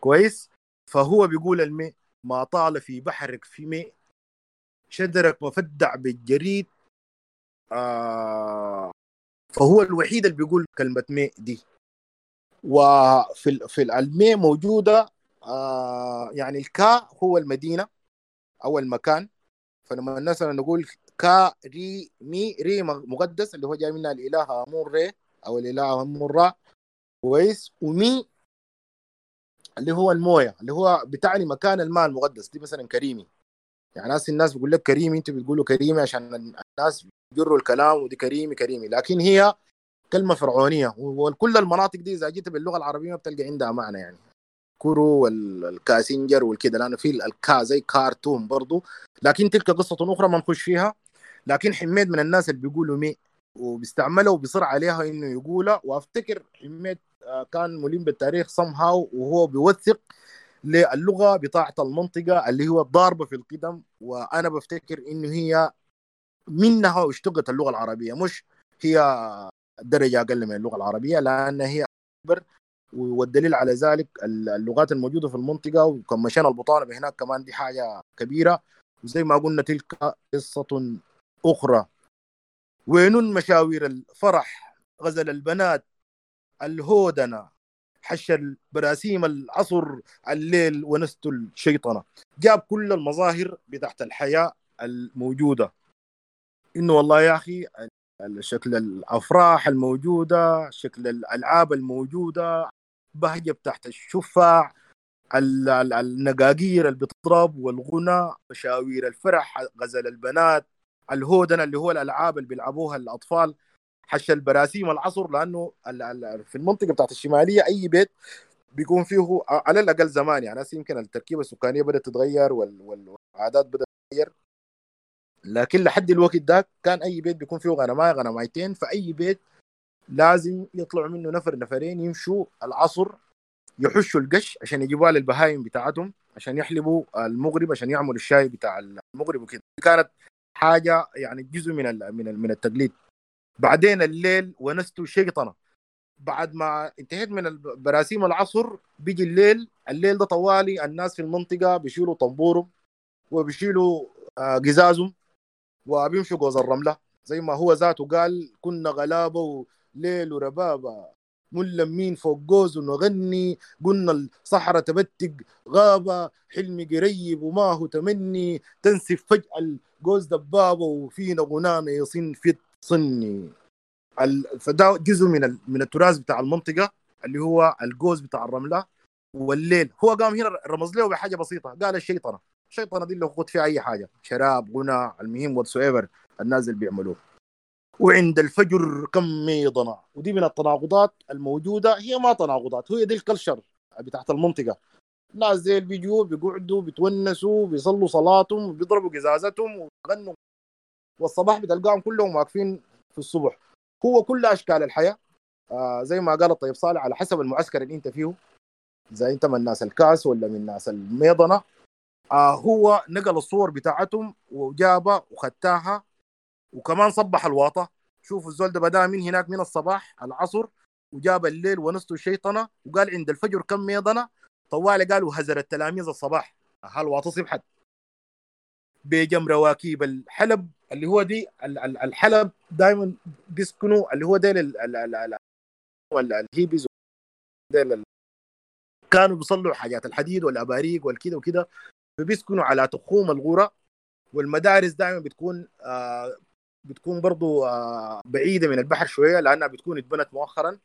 كويس؟ فهو بيقول المي ما طال في بحرك في مي. شدرك مفدع بالجريد. آه فهو الوحيد اللي بيقول كلمة مي دي. وفي في المي موجودة. آه يعني الكا هو المدينة أو المكان. فلما الناس نقول كا ري مي ري مقدس اللي هو جاي منها الإله أمون ري أو الإله مرة كويس. ومي اللي هو الموية اللي هو بتعني مكان الماء المقدس دي مثلا كريمي. يعني ناس الناس بيقول لك كريمي انت بتقولوا كريمي عشان الناس بيجروا الكلام ودي كريمي كريمي. لكن هي كلمة فرعونية وكل المناطق دي إذا جيت باللغة العربية بتلقى عندها معنى يعني. كورو والكاسنجر والكده لأنه في الكا زي كارتون برضو. لكن تلك قصة أخرى ما نخش فيها. لكن حميد من الناس اللي بيقولوا مي وبيستعملها وبيصر عليها إنه يقولها. وأفتكر حميد كان ملم بالتاريخ somehow وهو بيوثق للغة بتاعه المنطقة اللي هو الضاربه في القدم. وأنا بفتكر إنه هي منها اشتقت اللغة العربية. مش هي درجة أقل من اللغة العربية لأن هي أكبر. والدليل على ذلك اللغات الموجودة في المنطقة. وكم مشينا البطانه هناك كمان دي حاجة كبيرة. وزي ما قلنا تلك قصة أخرى. وينون مشاوير الفرح؟ غزل البنات الهودنة. حش البراسيم العصر الليل ونست الشيطنة. جاب كل المظاهر بتاعت الحياة الموجودة. إنه والله يا أخي شكل الأفراح الموجودة شكل الألعاب الموجودة بهجة بتاعت الشفع النقاقير اللي بتضرب والغنى مشاوير الفرح غزل البنات الهودن اللي هو الألعاب اللي بيلعبوها الأطفال حش البراسيم العصر لأنه في المنطقة بتاعت الشمالية أي بيت بيكون فيه على الأقل زمان يعني يمكن التركيبة السكانية بدأت تتغير والعادات بدأت تتغير. لكن لحد الوقت ده كان أي بيت بيكون فيه غنمايه غنمايتين فأي بيت لازم يطلعوا منه نفر نفرين يمشوا العصر يحشوا القش عشان يجيبوها للبهايم بتاعتهم عشان يحلبوا المغرب عشان يعملوا الشاي بتاع المغرب وكده. كانت حاجة يعني جزء من من من التقليد. بعدين الليل ونستوا شيطنه بعد ما انتهيت من براسيم العصر بيجي الليل. الليل ده طوالي. الناس في المنطقة بيشيلوا طنبورهم وبيشيلوا آه، قزازهم وبيمشوا جوز الرملة. زي ما هو ذاته قال كنا غلابة وليل وربابة. ملمين فوق جوز ونغني. قلنا الصحراء تبتق غابة حلمي قريب وما هو تمني. تنسف فجأة الجوز دبابة وفينا غنانة يصن في صني. فده جزء من من التراث بتاع المنطقة اللي هو الجوز بتاع الرملة. والليل هو قام هنا رمز له بحاجة بسيطة. قال الشيطنة. الشيطنة دي اللي خد فيها أي حاجة. شراب غنى المهم واتس الناس اللي بيعملوه. وعند الفجر كم ميضنا. ودي من التناقضات الموجودة. هي ما تناقضات هي دي الكلشر بتاعت المنطقة. الناس زي اللي بيجوا بيقعدوا بيتونسوا بيصلوا صلاتهم بيضربوا قزازتهم ويغنوا والصباح بتلقاهم كلهم واقفين في الصبح. هو كل أشكال الحياة. آه زي ما قال الطيب صالح على حسب المعسكر اللي أنت فيه. إذا أنت من الناس الكاس ولا من الناس الميضنة. آه هو نقل الصور بتاعتهم وجابها وختاها وكمان صبح الواطة. شوفوا الزول ده بدأ من هناك من الصباح العصر وجاب الليل ونسته الشيطنه وقال عند الفجر كم ميضنة؟ طوالي قالوا هزر التلاميذ الصباح. هل صبحت؟ بجم رواكيب الحلب اللي هو دي الحلب دائما بيسكنوا اللي هو ديل الهيبيز. ديل كانوا بيصلوا حاجات الحديد والأباريق والكذا وكذا فبيسكنوا على تخوم الغورة والمدارس دائما بتكون آه بتكون برضو آه، بعيدة من البحر شوية لأنها بتكون اتبنت مؤخرا.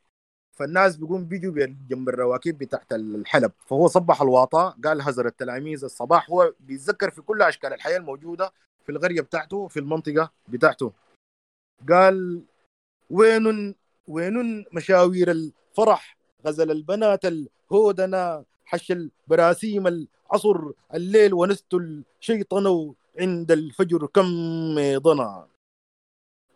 فالناس بيقوم بيجوا جنب الرواكب بتاعت الحلب. فهو صبح الواطة قال هزر التلاميذ الصباح. هو بيتذكر في كل أشكال الحياة الموجودة في القرية بتاعته في المنطقة بتاعته. قال وين وين مشاوير الفرح؟ غزل البنات الهودنا حش البراسيم العصر الليل ونست الشيطان عند الفجر كم ضنا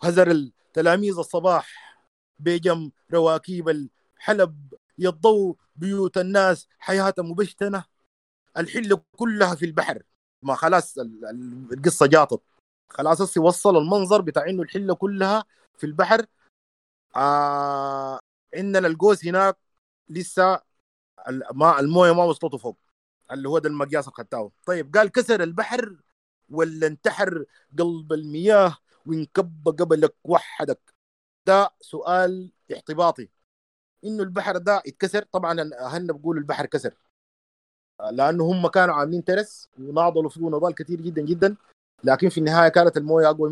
هزر التلاميذ الصباح بجم رواكيب الحلب يضو بيوت الناس حياة مبشتنة. الحلة كلها في البحر. ما خلاص القصة جاطت. خلاص وصل المنظر بتاع إنه الحلة كلها في البحر. آه عندنا القوس هناك لسه ما الموية ما وصلته فوق. اللي هو ده المقياس الختاوي طيب قال كسر البحر ولا انتحر قلب المياه. وينكب قبلك وحدك. ده سؤال احتباطي إنه البحر ده يتكسر؟ طبعا اهلنا بقول البحر كسر. لأنه هم كانوا عاملين ترس وناضلوا فيه نضال كثير جدا جدا. لكن في النهاية كانت الموية أقوى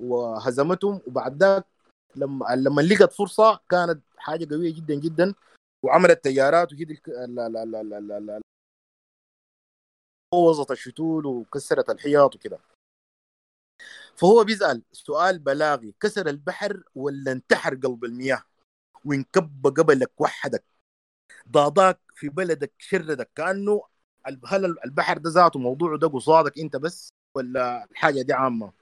وهزمتهم. وبعد ذاك لما لما لقت فرصة كانت حاجة قوية جدا جدا. وعملت تيارات وهي بوظت الشتول وكسرت الحياط وكده. فهو بيسأل سؤال بلاغي كسر البحر ولا انتحر قلب المياه؟ وانكب قبلك وحدك؟ ضاضاك في بلدك شردك كأنه هل البحر ده ذاته موضوعه ده قصادك أنت بس ولا الحاجة دي عامة؟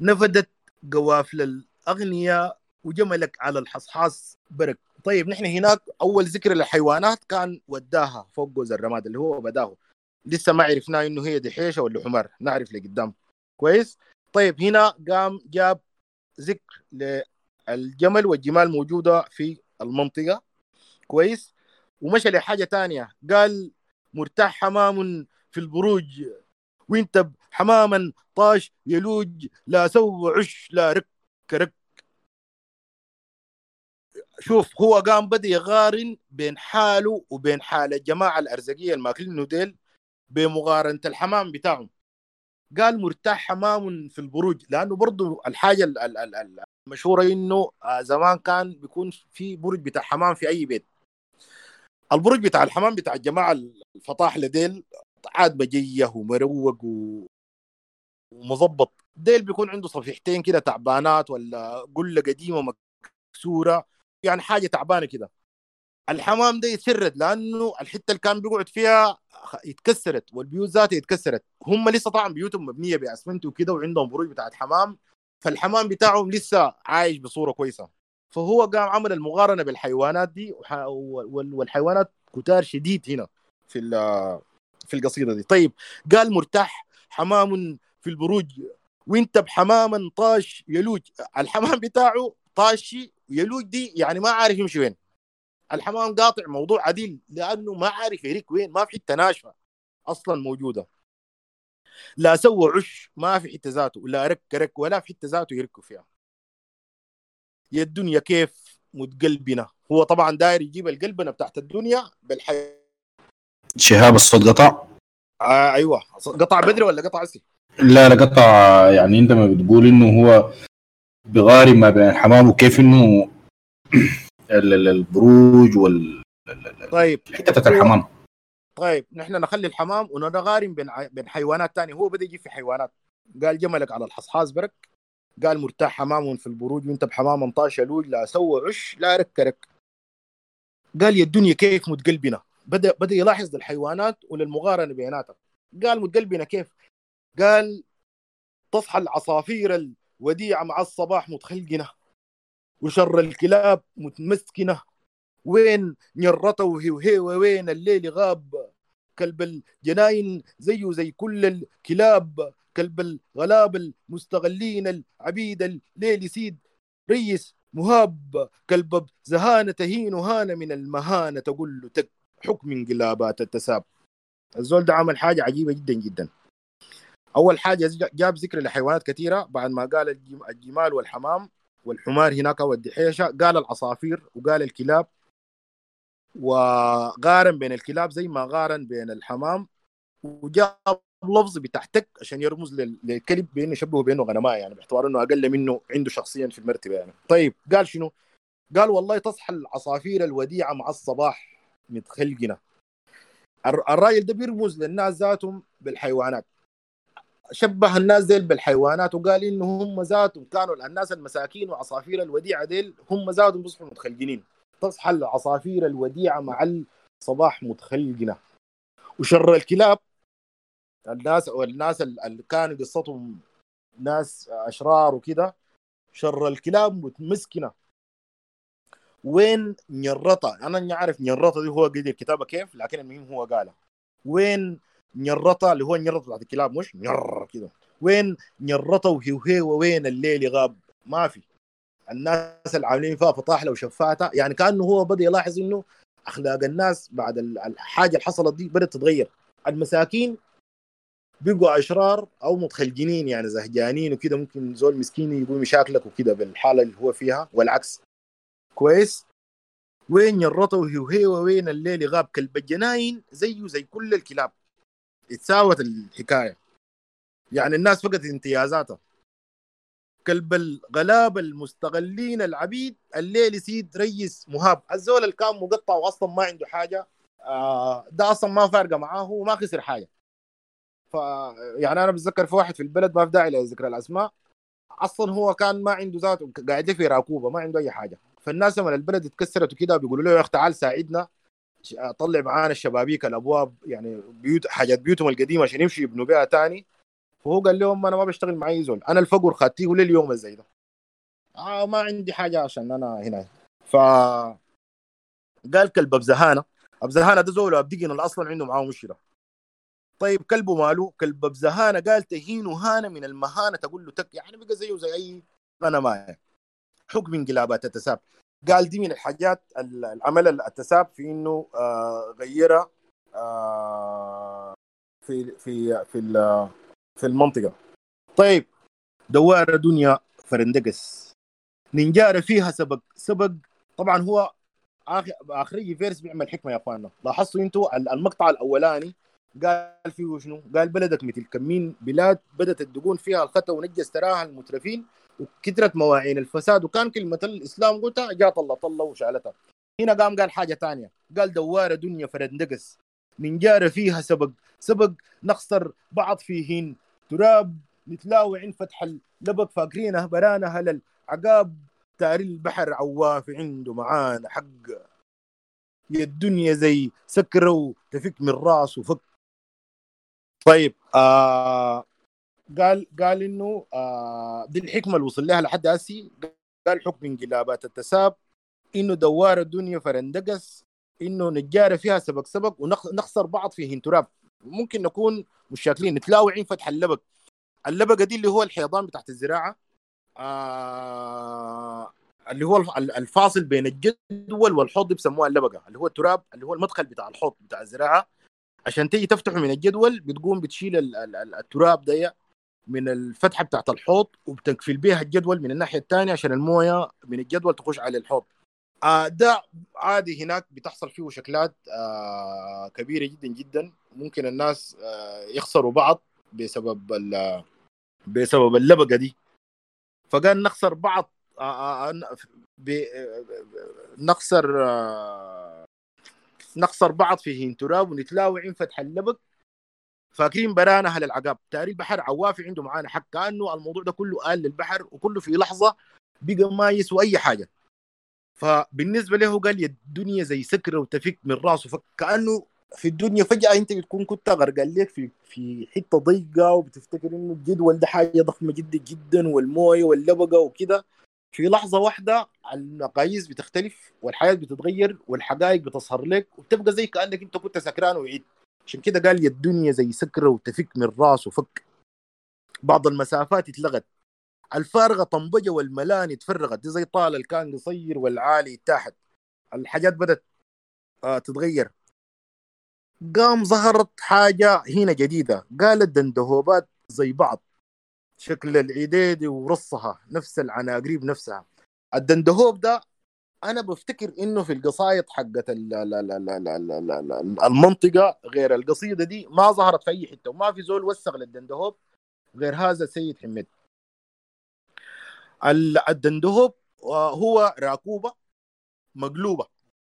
نفدت قوافل الأغنياء وجملك على الحصحاص برك طيب نحن هناك أول ذكر للحيوانات كان وداها فوق جوز الرماد اللي هو بداه. لسه ما عرفنا إنه هي دحيشة ولا حمار نعرف لقدام. كويس. طيب هنا قام جاب ذكر للجمل والجمال موجودة في المنطقة. كويس. ومشى لحاجة تانية. قال مرتاح حمام في البروج وانت حماما طاش يلوج لا سو عش لا رك رك شوف هو قام بدأ يقارن بين حاله وبين حال الجماعه الأرزقية الماكلين ديل بمقارنه الحمام بتاعهم. قال مرتاح حمام في البروج لأنه برضه الحاجة ال- ال- ال- المشهورة إنه آه، زمان كان بيكون في برج بتاع حمام في أي بيت البرج بتاع الحمام بتاع الجماعة الفطاحله ديل عاد مجيه ومروق. ومظبط ديل بيكون عنده صفيحتين كده تعبانات ولا قلة قديمة مكسوره يعني حاجة تعبانة كده الحمام ده يتشرد لأنه الحتة اللي كان بيقعد فيها اتكسرت والبيوت ذاتها اتكسرت هم لسه طبعا بيوتهم مبنية بأسمنت وكده وعندهم بروج بتاعت حمام فالحمام بتاعهم لسه عايش بصورة كويسة. فهو قام عمل المقارنة بالحيوانات دي والحيوانات كتار شديد هنا في في القصيدة دي. طيب قال مرتاح حمام في البروج. وانت بحماما طاش يلوج. الحمام بتاعه طاشي يلوج دي يعني ما عارف يمشي وين. الحمام قاطع موضوع عديل لأنه ما عارف يرك وين ما في حتة ناشفة أصلا موجودة. لا سوى عش ما في حتة ذاته لا رك رك ولا في حتة ذاته يركوا فيها. يا الدنيا كيف متقلبنة. هو طبعا داير يجيب القلبنة بتاعت الدنيا بالحي. شهاب الصوت قطع؟ آه أيوه. قطع بدري ولا قطع أسي؟ لا لا قطع يعني أنت ما بتقول إنه هو بغارم ما بين الحمام وكيف إنه البروج وال طيب. حتة الحمام. طيب نحن نخلي الحمام ونغارم بين بين حيوانات تانية هو بدأ يجيب في حيوانات. قال جملك على الحصحاص برك. قال مرتاح حمام في البروج وانت بحمام طاش لوج لا سوى عش لا رك رك. قال يا الدنيا كيف متقلبنا؟ بدا بدأ يلاحظ الحيوانات وللمقارنة بيناتها قال متقلبنا كيف؟ قال تصحى العصافير الوديعة مع الصباح متخلقنه وشر الكلاب متمسكنة. وين نرته وهي وين الليل غاب؟ كلب الجناين زيه زي كل الكلاب. كلب الغلاب المستغلين العبيد الليل سيد ريس مهاب. كلب زهانة تهين هان من المهانة تقول له تك حكم انقلابات التساب. الزول ده عمل حاجة عجيبة جدا جدا. أول حاجة جاب ذكر لحيوانات كثيرة بعد ما قال الجم- الجمال والحمام. والحمار هناك والدحيشة قال العصافير وقال الكلاب. وقارن بين الكلاب زي ما قارن بين الحمام. وجاب لفظ بتحتك عشان يرمز لل- للكلب بأنه يشبهه بأنه غنماء يعني باعتبار إنه أقل منه عنده شخصيا في المرتبة يعني. طيب قال شنو؟ قال والله تصحى العصافير الوديعة مع الصباح متخلقنا الر- الراجل ده بيرمز للناس ذاتهم بالحيوانات. شبه الناس ديل بالحيوانات وقال إنه هم ذاتهم كانوا الناس المساكين وعصافير الوديعة ديل هم ذاتهم بيصحوا متخلقين تصحى العصافير الوديعة مع الصباح متخلقنا وشر الكلاب الناس والناس اللي كانوا قصتهم ناس أشرار وكده شر الكلاب متمسكنة. وين نيرطة؟ أنا اني عارف نيرطة دي هو قد الكتابه كيف؟ لكن المهم هو قالها وين نيرطة اللي هو نيرطة بتاعت الكلاب مش نير كده. وين نيرطة وهي وين الليل غاب؟ ما في. الناس اللي عاملين فيها فطاحله وشفاته يعني كأنه هو بدأ يلاحظ إنه أخلاق الناس بعد ال- الحاجة اللي حصلت دي بدأت تتغير. المساكين بيقوا أشرار أو متخلجنين يعني زهجانين وكده ممكن زول مسكين يقول مشاكلك وكده بالحالة اللي هو فيها والعكس. كويس؟ وين يرطه وهي وين الليل غاب؟ كلب الجناين زيه زي كل الكلاب. اتساوت الحكاية. يعني الناس فقدت امتيازاتها كلب الغلاب المستغلين العبيد الليل يسيد ريس مهاب. الزول اللي كان مقطع واصلا ما عنده حاجة آه ده أصلا ما فارقة معاه وما خسر حاجة. ف يعني أنا بتذكر في واحد في البلد ما في داعي لذكر الأسماء. أصلا هو كان ما عنده ذاته قاعد في راكوبه ما عنده أي حاجة. فالناس لما البلد اتكسرت وكده بيقولوا له يا أخي تعال ساعدنا. طلع معانا الشبابيك الأبواب يعني بيوت حاجات بيوتهم القديمة عشان يمشوا يبنوا بها تاني. فهو قال لهم أنا ما بشتغل مع اي زول أنا الفقر خدتيه لليوم زي ده. آه ما عندي حاجة عشان أنا هنا. ف قال كلب ابزهانه ابزهانه ده زول أصلا عنده معاه مشكلة. طيب كلبه ماله؟ كلب ابزهانه قال تهين هانه من المهانة تقول له تك يعني بقى زيه زي أي أنا ما حكم انقلابات التساب قال دي من الحاجات ال- العمل التساب في إنه آه غيرها آه في في في في المنطقة. طيب دوار دنيا فرندقس. ننجار فيها سبق. سبق طبعا هو آخر آخري فيرس بيعمل حكمة يا اخواننا لاحظتوا أنتوا المقطع الأولاني قال فيه شنو؟ قال بلدك مثل كمين بلاد بدأت الدقون فيها الخطأ ونجس تراها المترفين. وكثرت مواعين الفساد. وكان كلمه الإسلام قلتها جاء طلع طلع وشالتها هنا قام قال حاجة ثانية قال دوارة دنيا فرندقس من جار فيها سبق. سبق نخسر بعض فيهن. تراب نتلاوي عند فتح اللبق. فاكرينه برانا هلل عقاب تاري البحر عواف عنده معانا حق. يا الدنيا زي سكرة وتفك من راس وفك. طيب آه قال قال إنه آه دي الحكمة اللي وصل لها لحد هسي. قال حكم انقلابات التساب إنه دوار الدنيا فرندقس إنه نجارة فيها سبق سبق ونخسر بعض فيه تراب. ممكن نكون مش شاكلين نتلاوعين فتح اللبق. اللبقة دي اللي هو الحيطان بتاعت الزراعة آه اللي هو الفاصل بين الجدول والحوض بيسموها اللبقة اللي هو التراب اللي هو المدخل بتاع الحوض بتاع الزراعة. عشان تيجي تفتحه من الجدول بتقوم بتشيل التراب ده من الفتحة بتاعت الحوض وبتقفل بيها الجدول من الناحية الثانية عشان الموية من الجدول تخش على الحوض. آه ده عادي هناك بتحصل فيه شكلات آه كبيرة جدا جدا. ممكن الناس آه يخسروا بعض بسبب بسبب اللبقة دي. فقال نخسر بعض نخسر نخسر بعض في تراب ونتلاوع فتح اللبق. فاكرين برانا أهل العقاب؟ تاري البحر عوافي عنده معانا حق. كأنه الموضوع ده كله قال للبحر وكله في لحظة بقى ما يسوى أي حاجة. فبالنسبة له قال يا الدنيا زي سكره وتفك من راسه. فكأنه في الدنيا فجأة أنت بتكون كنت غرقان لك في في حتة ضيقة وبتفتكر إنه الجدول ده حاجة ضخمة جدا جدا والموية واللبقة وكده. في لحظة واحدة المقاييس بتختلف والحياة بتتغير والحقائق بتظهر لك وبتبقى زي كأنك أنت كنت سكران وعيد عشان كده قال يا الدنيا زي سكرة وتفك من راس وفك. بعض المسافات اتلغت. الفارغة طنبجة والملاني تفرغت دي زي طال كان قصير والعالي تحت. الحاجات بدت آه تتغير. قام ظهرت حاجة هنا جديدة. قالت دندهوبات زي بعض. شكل العديدي ورصها. نفس العناقريب نفسها. الدندهوب ده أنا بفتكر إنه في القصايد حقت المنطقة غير القصيدة دي ما ظهرت في أي حتة وما في زول وسخ للدندهوب غير هذا السيد حميد. الدندهوب هو راكوبة مقلوبة.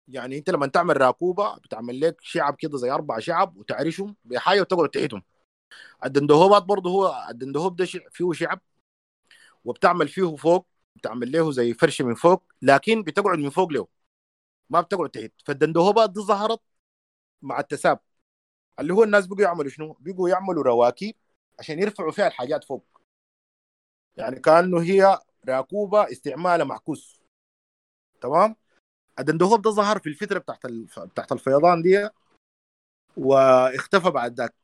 يعني أنت لما تعمل راكوبة بتعمل لك شعب كده زي أربع شعب وتعرشهم بحاجة وتقعد تحتهم. الدندهوبات برضه هو الدندهوب ده فيه شعب وبتعمل فيه فوق بتعمل له زي فرشه من فوق لكن بتقعد من فوق له. ما بتقعد تحت. فالدندهوبات دي ظهرت مع التساب. اللي هو الناس بقوا يعملوا شنو؟ بقوا يعملوا رواكيب عشان يرفعوا فيها الحاجات فوق. يعني كأنه هي راكوبه استعمالها معكوس تمام؟ الدندهوب ده ظهر في الفترة بتاعت. بتاعت الفيضان دي واختفى بعد ذاك.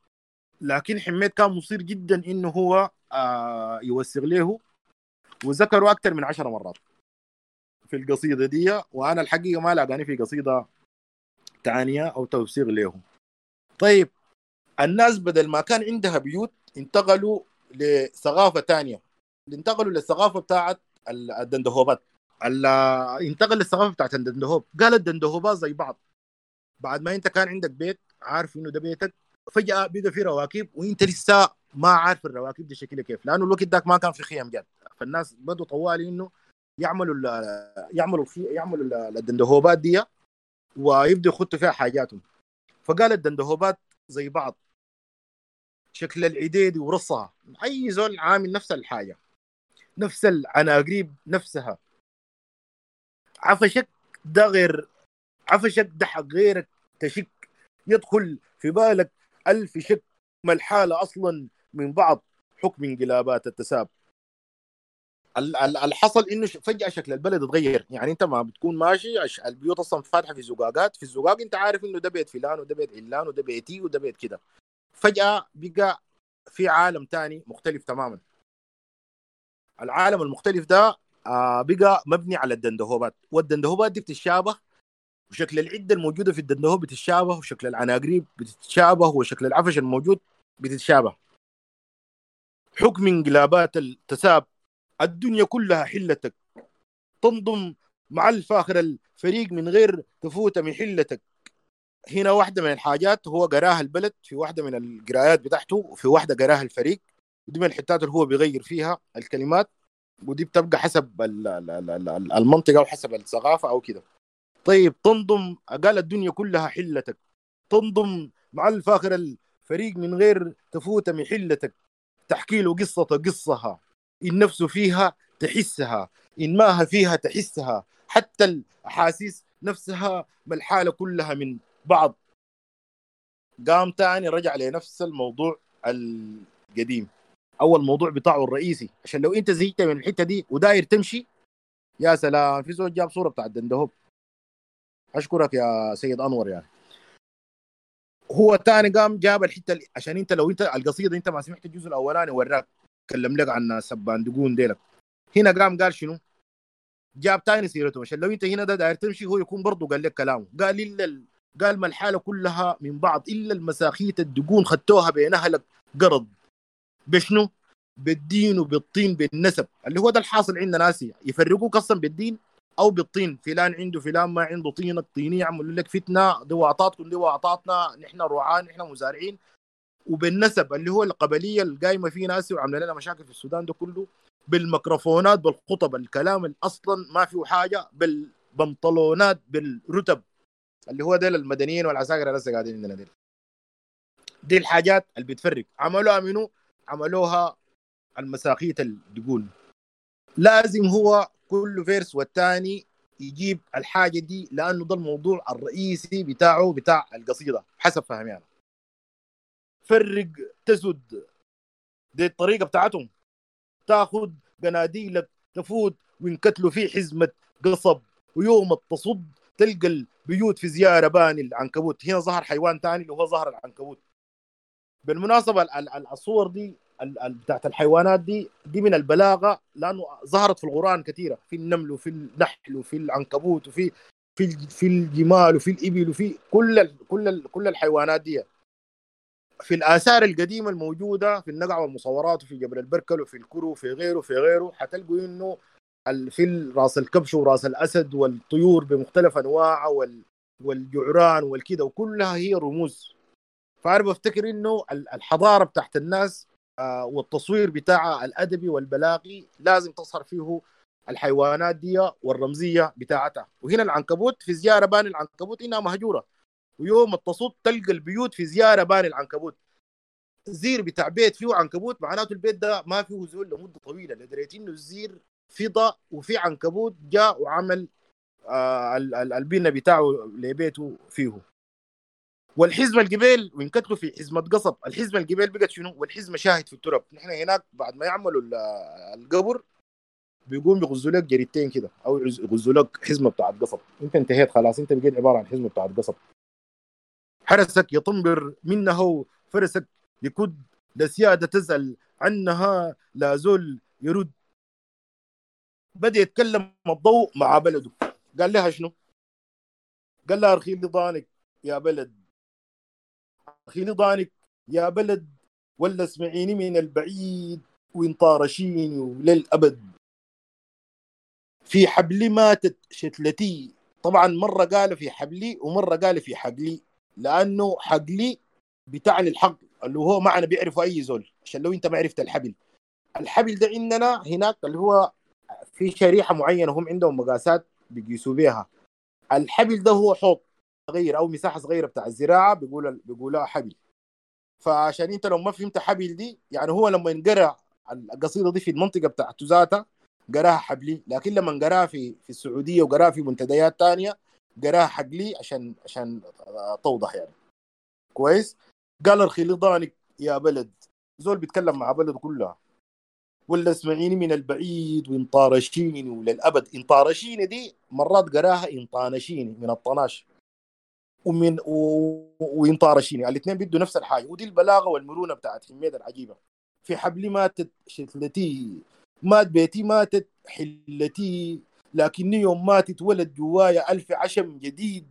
لكن حميد كان مصير جدا إنه هو آه يوثق له وذكروا أكثر من عشر مرات في القصيدة دي وأنا الحقيقة ما لاقاني في قصيدة ثانية أو توثيق له طيب الناس بدل ما كان عندها بيوت انتقلوا لثقافة ثانية انتقلوا للثقافة بتاعت الدندهوبات. انتقل للثقافة بتاعت الدندهوب. قال الدندهوبات زي بعض. بعد ما أنت كان عندك بيت عارف إنه ده بيتك فجأة بقى في رواكب وأنت لسه ما عارف الرواكب دي شكلها كيف. لأنه الوقت ذاك ما كان في خيام جد. فالناس بدوا طوالي إنه يعملوا ال يعملوا في يعملوا الدندهوبات دي ويبدوا يخطوا فيها حاجاتهم. فقال الدندهوبات زي بعض. شكل العديد ورصها. أي زول عامل نفس الحاجة. نفس العناقريب نفسها. عفشك ده غير عفشك ده حق غيرك تشك. يدخل في بالك ألف شك. ما الحالة أصلا من بعض. حكم انقلابات التساب الحصل إنه فجأة شكل البلد اتغير يعني أنت ما بتكون ماشي البيوت أصلا فاتحة في زقاقات. في الزقاق أنت عارف إنه ده بيت فلان وده بيت علان وده بيتي وده بيت كده. فجأة بقى في عالم تاني مختلف تماما. العالم المختلف ده آه بقى مبني على الدندهوبات. والدندهوبات دي بتتشابه وشكل العدة الموجودة في الدندهوب بتتشابه وشكل العناقريب بتتشابه وشكل العفش الموجود بتتشابه. حكم انقلابات التساب الدنيا كلها حلتك. تنضم مع الفاخر الفريق من غير تفوت محلتك هنا واحدة من الحاجات هو قراها البلد في واحدة من القرايات بتاعته وفي واحدة قراها الفريق. ودي من الحتات اللي هو بيغير فيها الكلمات ودي بتبقى حسب المنطقة أو حسب الثقافة أو كده. طيب تنضم قال الدنيا كلها حلتك. تنضم مع الفاخر الفريق من غير تفوت محلتك تحكي له قصة قصها إن نفسه فيها تحسها إن ماها فيها تحسها. حتى الأحاسيس نفسها الحالة كلها من بعض. قام تاني رجع لنفس الموضوع القديم. أول موضوع بتاعه الرئيسي. عشان لو أنت زهقت من الحتة دي وداير تمشي يا سلام في زول جاب صورة بتاع الدندهوب أشكرك يا سيد أنور يعني. هو تاني قام جاب الحتة عشان أنت لو أنت القصيدة أنت ما سمعت الجزء الأولاني وراك. كلم لك عن سباندقون ديلك. هنا قام قال شنو؟ جاب تاني سيرته عشان لو انت هنا ده داير تمشي هو يكون برضه قال لك كلامه. قال إلا قال ما الحالة كلها من بعض. إلا المساخيت الدقون خدتوها بين أهلك قرض. بشنو؟ بالدين وبالطين بالنسب. اللي هو ده الحاصل عندنا ناسي يفرقوك أصلا بالدين أو بالطين. فلان عنده فلان ما عنده طينك طيني يعملوا لك فتنة دي واعطاتكم دي واعطاتنا نحن رعاة نحن مزارعين. وبالنسب اللي هو القبلية القايمه فيه ناسي وعاملة لنا مشاكل في السودان ده كله بالميكروفونات بالخطب الكلام اللي أصلا ما فيه حاجة بالبنطلونات بالرتب. اللي هو ديل المدنيين والعساكر اللي لسه قاعدين عندنا ديل. دي الحاجات اللي بتفرق. عملوها منو؟ عملوها المساخيت الدقون لازم هو كل فيرس والثاني يجيب الحاجة دي لأنه ده الموضوع الرئيسي بتاعه بتاع القصيدة حسب فهمي أنا فرق تسد دي الطريقة بتاعتهم. تاخذ قناديلك تفوت وينكتلوا في حزمة قصب. ويوم تصد تلقى البيوت في زيارة باني العنكبوت. هنا ظهر حيوان ثاني اللي هو ظهر العنكبوت. بالمناسبة الصور دي بتاعت الحيوانات دي دي من البلاغة لأنه ظهرت في القرآن كثيرة. في النمل وفي النحل وفي العنكبوت وفي في في الجمال وفي الإبل وفي كل كل كل الحيوانات دي. في الآثار القديمة الموجودة في النقع والمصورات وفي جبل البركل وفي الكرو وفي غيره وفي غيره حتلقوا إنه في راس الكبش وراس الأسد والطيور بمختلف أنواعها وال والجعران والكده وكلها هي رموز. فأنا بفتكر إنه الحضارة بتاعت الناس آه، والتصوير بتاعها الأدبي والبلاغي لازم تظهر فيه الحيوانات دي والرمزية بتاعتها. وهنا العنكبوت في زيارة باني العنكبوت إنها مهجورة. ويوم التصوت تلقى البيوت في زيارة باني العنكبوت. الزير بتاع بيت فيه عنكبوت معناته البيت ده ما فيه زول لمدة طويلة. لدرجة إنه الزير فضى وفي عنكبوت جاء وعمل آه البنه بتاعه لبيته فيه. والحزمة القبيل وينكتلوا في حزمة قصب. الحزمة القبيل بقت شنو؟ والحزمة شاهد في التراب. نحن هناك بعد ما يعملوا القبر بيقوم بيغزوا لك جريدتين كده أو يغزوا لك حزمة بتاعت قصب. أنت انتهيت خلاص. أنت بقيت عبارة عن حزمة بتاعت قصب. حرسك يطنبر منه فرسك يكد لسيادة تسأل عنها لا زول يرد. بدأ يتكلم الضوء مع بلده. قال لها شنو؟ قال لها أرخي لي ضانك يا بلد. أرخي لي ضانك يا بلد ولا اسمعيني من البعيد وين طارشيني وللأبد في حبلي ماتت شتلتي. طبعا مرة قال في حبلي ومرة قال في حقلي. لأنه حقلي بتعني الحق اللي هو معنى بيعرفوا أي زول عشان لو أنت ما عرفت الحبل. الحبل ده عندنا هناك اللي هو في شريحة معينة هم عندهم مقاسات بيقيسوا بيها. الحبل ده هو حوض صغير أو مساحة صغيرة بتاع الزراعة بيقول بيقولها حبل. فعشان أنت لو ما فهمت حبل دي يعني هو لما ينقرا القصيدة دي في المنطقة بتاعته ذاتها قراها حبلي. لكن لما قراها في في السعودية وقراها في منتديات تانية قراها حقلي عشان عشان توضح يعني. كويس؟ قال ارخي لضانك يا بلد زول بيتكلم مع بلد كلها. ولا اسمعيني من البعيد وانطارشيني وللأبد. انطارشيني دي مرات قراها انطانشيني من الطناش. ومن و... وينطارشيني الاثنين بيدوا نفس الحاجة. ودي البلاغة والمرونة بتاعت حميد العجيبة. في حبلي ماتت شتلتي. مات بيتي ماتت حلتي. لكني يوم ماتت ولد جوايا ألف عشم جديد.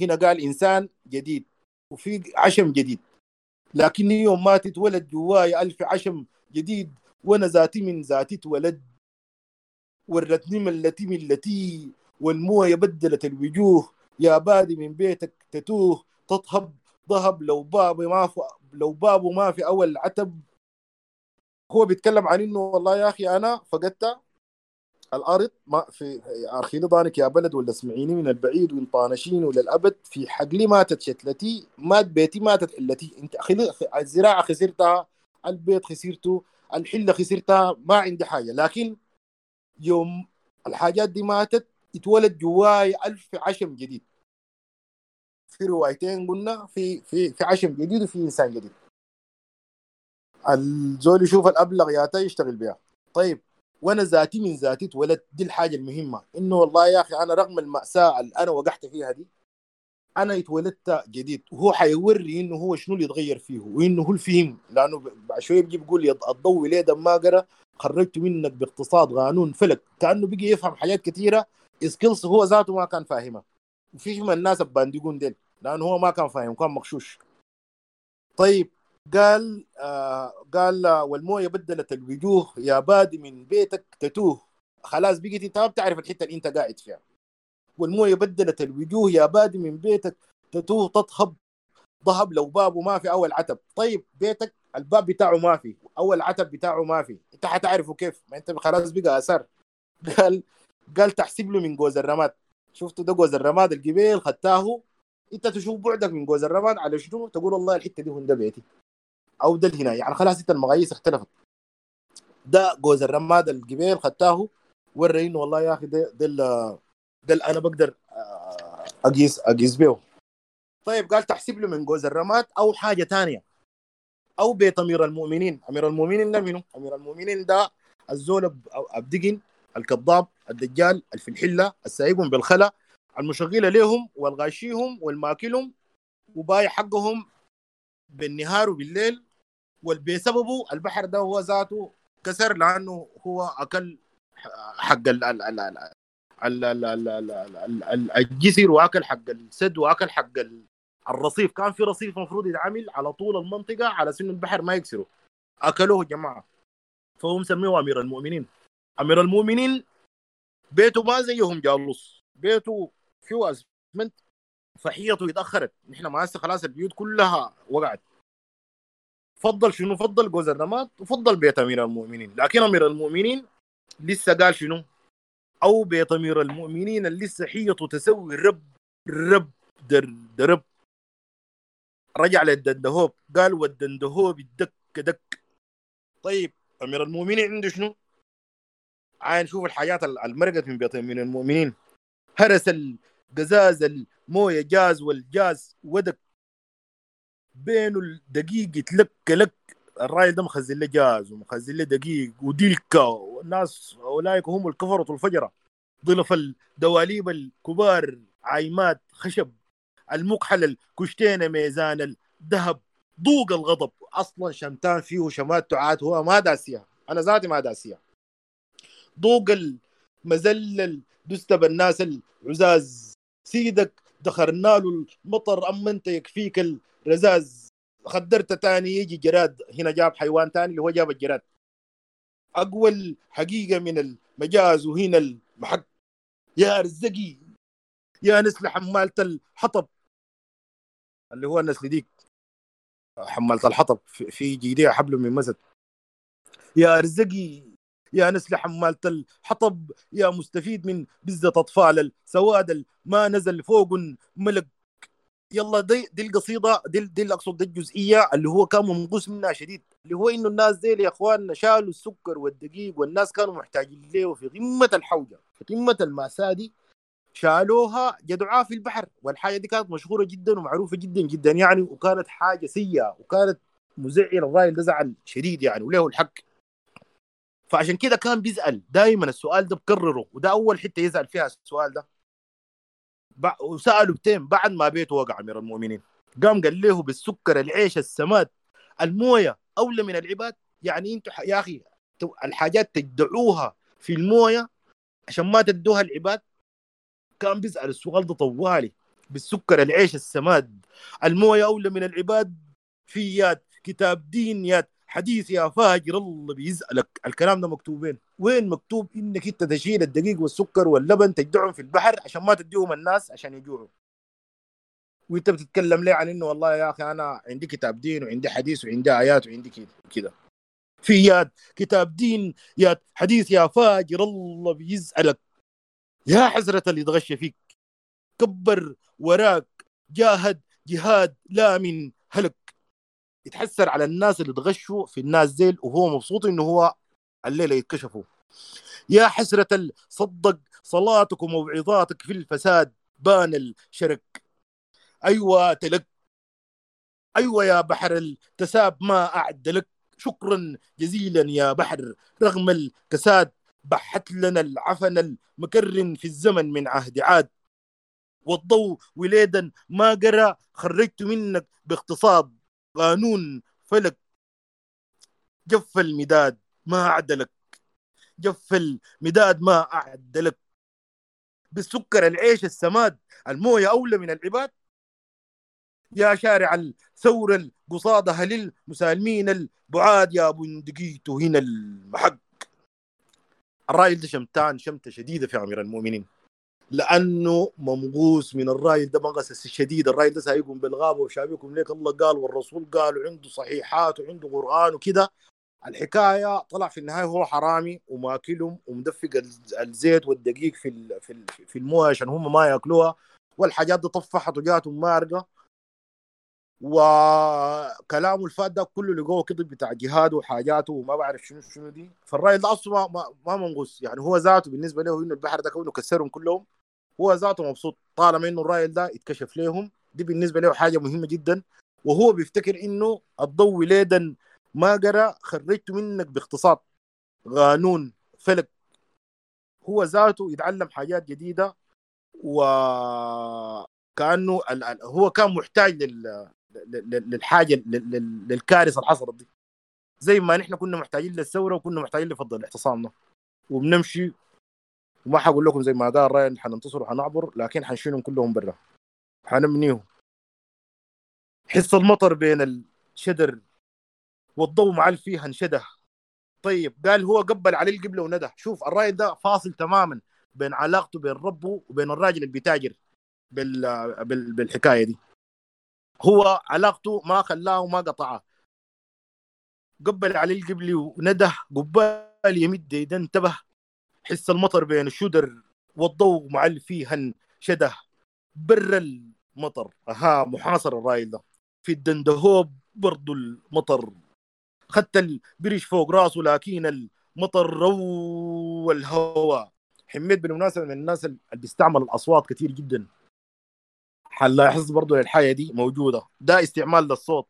هنا قال إنسان جديد وفي عشم جديد. لكني يوم ماتت ولد جوايا ألف عشم جديد وأنا ذاتي من ذاتي اتولد. ورتني التي التي والموية بدلت الوجوه. يا بادي من بيتك تتوه تطهب ذهب لو باب ما في لو بابه ما في أول عتب. هو بيتكلم عن إنه والله يا أخي أنا فقدت الأرض ما في ارخي ضانك يا بلد ولا اسمعيني من البعيد وان طانشين ولا الأبد في حقلي ماتت شتلتي مات بيتي ماتت حلتي أنت. الزراعة خسرتها البيت خسرته الحلة خسرتها ما عندي حاجة. لكن يوم الحاجات دي ماتت اتولد جواي ألف عشم جديد. في روايتين قلنا في في في عشم جديد وفي إنسان جديد. الزول يشوف الأبلغ ياتا يشتغل بها طيب وأنا ذاتي من ذاتي اتولدت. دي الحاجة المهمة. إنه والله يا أخي أنا رغم المأساة اللي أنا وقعت فيها دي أنا اتولدت جديد. وهو حيوري إنه هو شنو اللي يتغير فيه وإنه هو الفهم. لأنه بعد شوية بيجي بيقول الضوء ليه ما قرأ خرجت منك باقتصاد قانون فلك. كأنه بيجي يفهم حاجات كثيرة skills هو ذاته ما كان فاهمها. وفي من الناس البانديقون ديل لأنه هو ما كان فاهم كان مغشوش. طيب قال آه قال والموية بدلت الوجوه يا بادي من بيتك تتوه. خلاص بقيت أنت ما بتعرف الحتة اللي أنت قاعد فيها. والموية بدلت الوجوه يا بادي من بيتك تتوه تطهب ضهب لو بابه ما في أول عتب. طيب بيتك الباب بتاعه ما في أول عتب بتاعه ما في. أنت حتعرفه كيف؟ ما أنت خلاص بقى أثر. قال قال تحسب له من جوز الرماد. شفتوا ده جوز الرماد القبيل خدتاه. أنت تشوف بعدك من جوز الرماد على شنو؟ تقول والله الحتة دي هون بيتي. أو ده هنا. يعني خلاص إنت المقاييس اختلفت. ده جوز الرماد القبيل خدتاه ورى إنه والله يا أخي ده ده أنا بقدر آه، أقيس أقيس به. طيب قال تحسب له من جوز الرماد أو حاجة ثانية أو بيت أمير المؤمنين. أمير المؤمنين ده منو؟ أمير المؤمنين ده الزول أبدقن الكذاب الدجال في الحله السايقهم بالخلا المشغله لهم والغاشيهم والماكلهم وباي حقهم بالنهار وبالليل وبسببه البحر ده هو ذاته كسر لأنه هو اكل حق ال ال ال ال الجسر واكل حق السد واكل حق الرصيف كان في رصيف المفروض يتعمل على طول المنطقة على سن البحر ما يكسره اكلوه جماعة فهم سموه امير المؤمنين امير المؤمنين بيته ما زيهم جالوس بيته فيه اسمنت فحيته اتاخرت نحن ما هسه خلاص البيوت كلها وقعت فضل شنو؟ فضل جوز الرماد وفضل بيت أمير المؤمنين. لكن أمير المؤمنين لسه قال شنو؟ أو بيت أمير المؤمنين اللي لسه حيته تسوي رب رب در درب. رجع للدندهوب قال والدندهوب الدك دك. طيب أمير المؤمنين عنده شنو؟ عاين شوف الحاجات المرقت من بيت من المؤمنين. هرس القزاز الموية جاز والجاز ودك. بينه الدقيق يتلك لك الراجل ده مخزن له جاز ومخزن له دقيق وديلكا والناس أولئك هم الكفرة الفجرة. ضلف الدواليب الكبار عايمات خشب المكحل الكشتينه ميزان الذهب ضوق الغضب. أصلا شمتان فيه شمات تعات هو ما داسيها. أنا ذاتي ما داسيها. ضوق المزلل دست بالناس العزاز. سيدك دخرنا له المطر أما أنت يكفيك الرزاز. خدرت تاني يجي جراد. هنا جاب حيوان تاني اللي هو جاب الجراد. أقوى حقيقة من المجاز وهنا المحق يا رزقي يا نسل حمالة الحطب. اللي هو النسل ديك. حمالة الحطب. في جيديها حبل من مسد. يا رزقي يا نسل حمالة الحطب يا مستفيد من بزة أطفال السواد ما نزل فوق ملك. يلا دي دي القصيدة دي, دي اللي أقصد دي الجزئية اللي هو كان منقوص منها شديد. اللي هو إنه الناس دي يا إخواننا شالوا السكر والدقيق والناس كانوا محتاجين له في قمة الحوجة في قمة المأساة دي. شالوها جدعوها في البحر. والحاجة دي كانت مشهورة جدا ومعروفة جدا جدا يعني وكانت حاجة سيئة وكانت مزعلة الراجل ده زعل شديد يعني وله الحق. فعشان كده كان بيسأل دائما السؤال ده بكرره وده أول حتة يسأل فيها السؤال ده. وسالوا بتين بعد ما بيته وقع أمير المؤمنين. قام قال له بالسكر العيش السماد الموية أولى من العباد؟ يعني أنتوا يا أخي الحاجات تدعوها في الموية عشان ما تدوها العباد؟ كان بيسأل السؤال ده طوالي. بالسكر العيش السماد الموية أولى من العباد؟ في ياد كتاب دين ياد. حديث يا فاجر الله بيسألك الكلام ده مكتوبين. وين مكتوب؟ إنك أنت تشيل الدقيق والسكر واللبن تجدعهم في البحر عشان ما تديهم الناس عشان يجوعوا. وأنت بتتكلم ليه عن إنه والله يا أخي أنا عندي كتاب دين وعندي حديث وعندي آيات وعندي كده كده. في ياد كتاب دين يا حديث يا فاجر الله بيسألك يا حسرة اللي تغشى فيك. كبر وراك جاهد جهاد لا من هلك. يتحسر على الناس اللي تغشوا في الناس زيل وهو مبسوط إنه هو الليلة يتكشفوا. يا حسرة صدق صلاتك وموعظاتك في الفساد بان الشرك. أيوه تلك. أيوه يا بحر التساب ما أعد لك. شكرا جزيلا يا بحر رغم الكساد بحت لنا العفن المكرن في الزمن من عهد عاد. والضوء وليدا ما قرا خرجت منك باقتصاد قانون فلك جف المداد ما عدلك. جف المداد ما أعدلك بالسكر العيش السماد الموية أولى من العباد. يا شارع الثورة القصادة هل المسالمين البعاد؟ يا بندقيت هنا المحق الرايل ده شمتان شمتة شديدة في أمير المؤمنين. لأنه ممغوس من الرايل ده مغس الشديد. الرايل ده سايقهم بالغابة وشابكم ليك. الله قال والرسول قال وعنده صحيحات وعنده قرآن وكده. الحكاية طلع في النهاية هو حرامي وماكلهم ومدفق الزيت والدقيق في في في الموية عشان هم ما يأكلوها. والحاجات دي طفحت وجاتهم مارقة. وكلامه الفات ده كله لقوه كذب بتاع جهاده وحاجاته وما بعرف شنو شنو دي. فالراجل ده أصلا ما, ما يعني هو ذاته بالنسبة له إنه البحر ده كونه كسرهم كلهم. هو ذاته مبسوط. طالما إنه الراجل ده يتكشف لهم دي بالنسبة له حاجة مهمة جدا. وهو بيفتكر إنه الضوء ليدا ما قرا خرجت منك باختصاص قانون فلك. هو ذاته يتعلم حاجات جديدة وكانه هو كان محتاج لل للحاجة للكارثة اللي حصلت دي. زي ما نحن كنا محتاجين للثورة وكنا محتاجين لفضل الاعتصامنا وبنمشي وما حقول لكم زي ما قال راين حننتصر وحنعبر لكن حنشيلهم كلهم برا. حنبنيهم. حس المطر بين الشدر والضوء معل فيها انشده طيب قال هو قبل عليه القبلة وندى. شوف الراجل ده فاصل تماما بين علاقته بين ربه وبين الراجل اللي بيتاجر بال... بال... بالحكاية دي. هو علاقته ما خلاه وما قطعه. قبل عليه القبلي ونده قبال يمد يده انتبه. حس المطر بين الشدر والضوء معل فيه شده بر المطر. أها محاصر الرايل ده في الدندهوب برضو المطر. خدت البريش فوق رأسه لكن المطر رو الهواء حميد بالمناسبه من الناس اللي بيستعمل الأصوات كثير جدا. حنلاحظ برضه للحاجه دي موجودة؟ ده استعمال للصوت.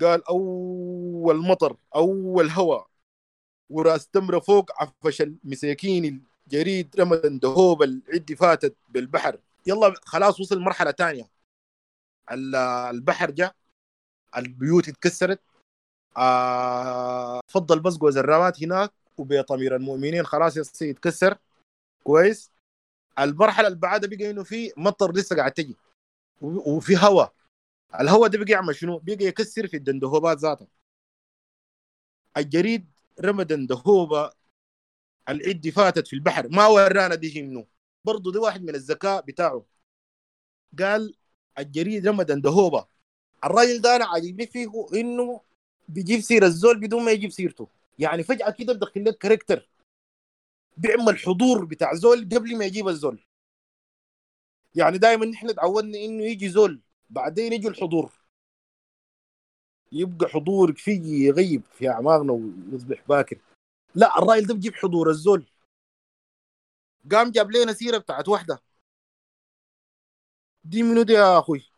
قال أول مطر أول هواء وراس تمره فوق عفش المساكين الجريد رمى دهوب العدي فاتت بالبحر. يلا خلاص وصل مرحلة ثانية البحر جاء البيوت اتكسرت. آه فضل بس وزرامات هناك وبيت أمير المؤمنين. خلاص يتكسر كويس. المرحلة اللي بعدها بقى إنه في مطر لسه قاعد تجي. وفي هواء الهواء ده بقى يعمل شنو؟ بقى يكسر في الدندهوبات ذاتها. الجريد رمى دندهوبه العد فاتت في البحر. ما ورانا دي منه برضه ده واحد من الذكاء بتاعه. قال الجريد رمى دندهوبه الراجل ده أنا عاجبني فيه إنه بيجيب سيرة الزول بدون ما يجيب سيرته. يعني فجأة كده بدخل لك character. بيعمل حضور بتاع زول قبل ما يجيب الزول. يعني دائما نحن تعودنا إنه يجي زول. بعدين يجي الحضور. يبقى حضور فيه يغيب في أعماقنا ويصبح باكر. لا الراجل ده بيجيب حضور الزول. قام جاب لنا سيرة بتاعت واحدة دي منو دي يا أخوي؟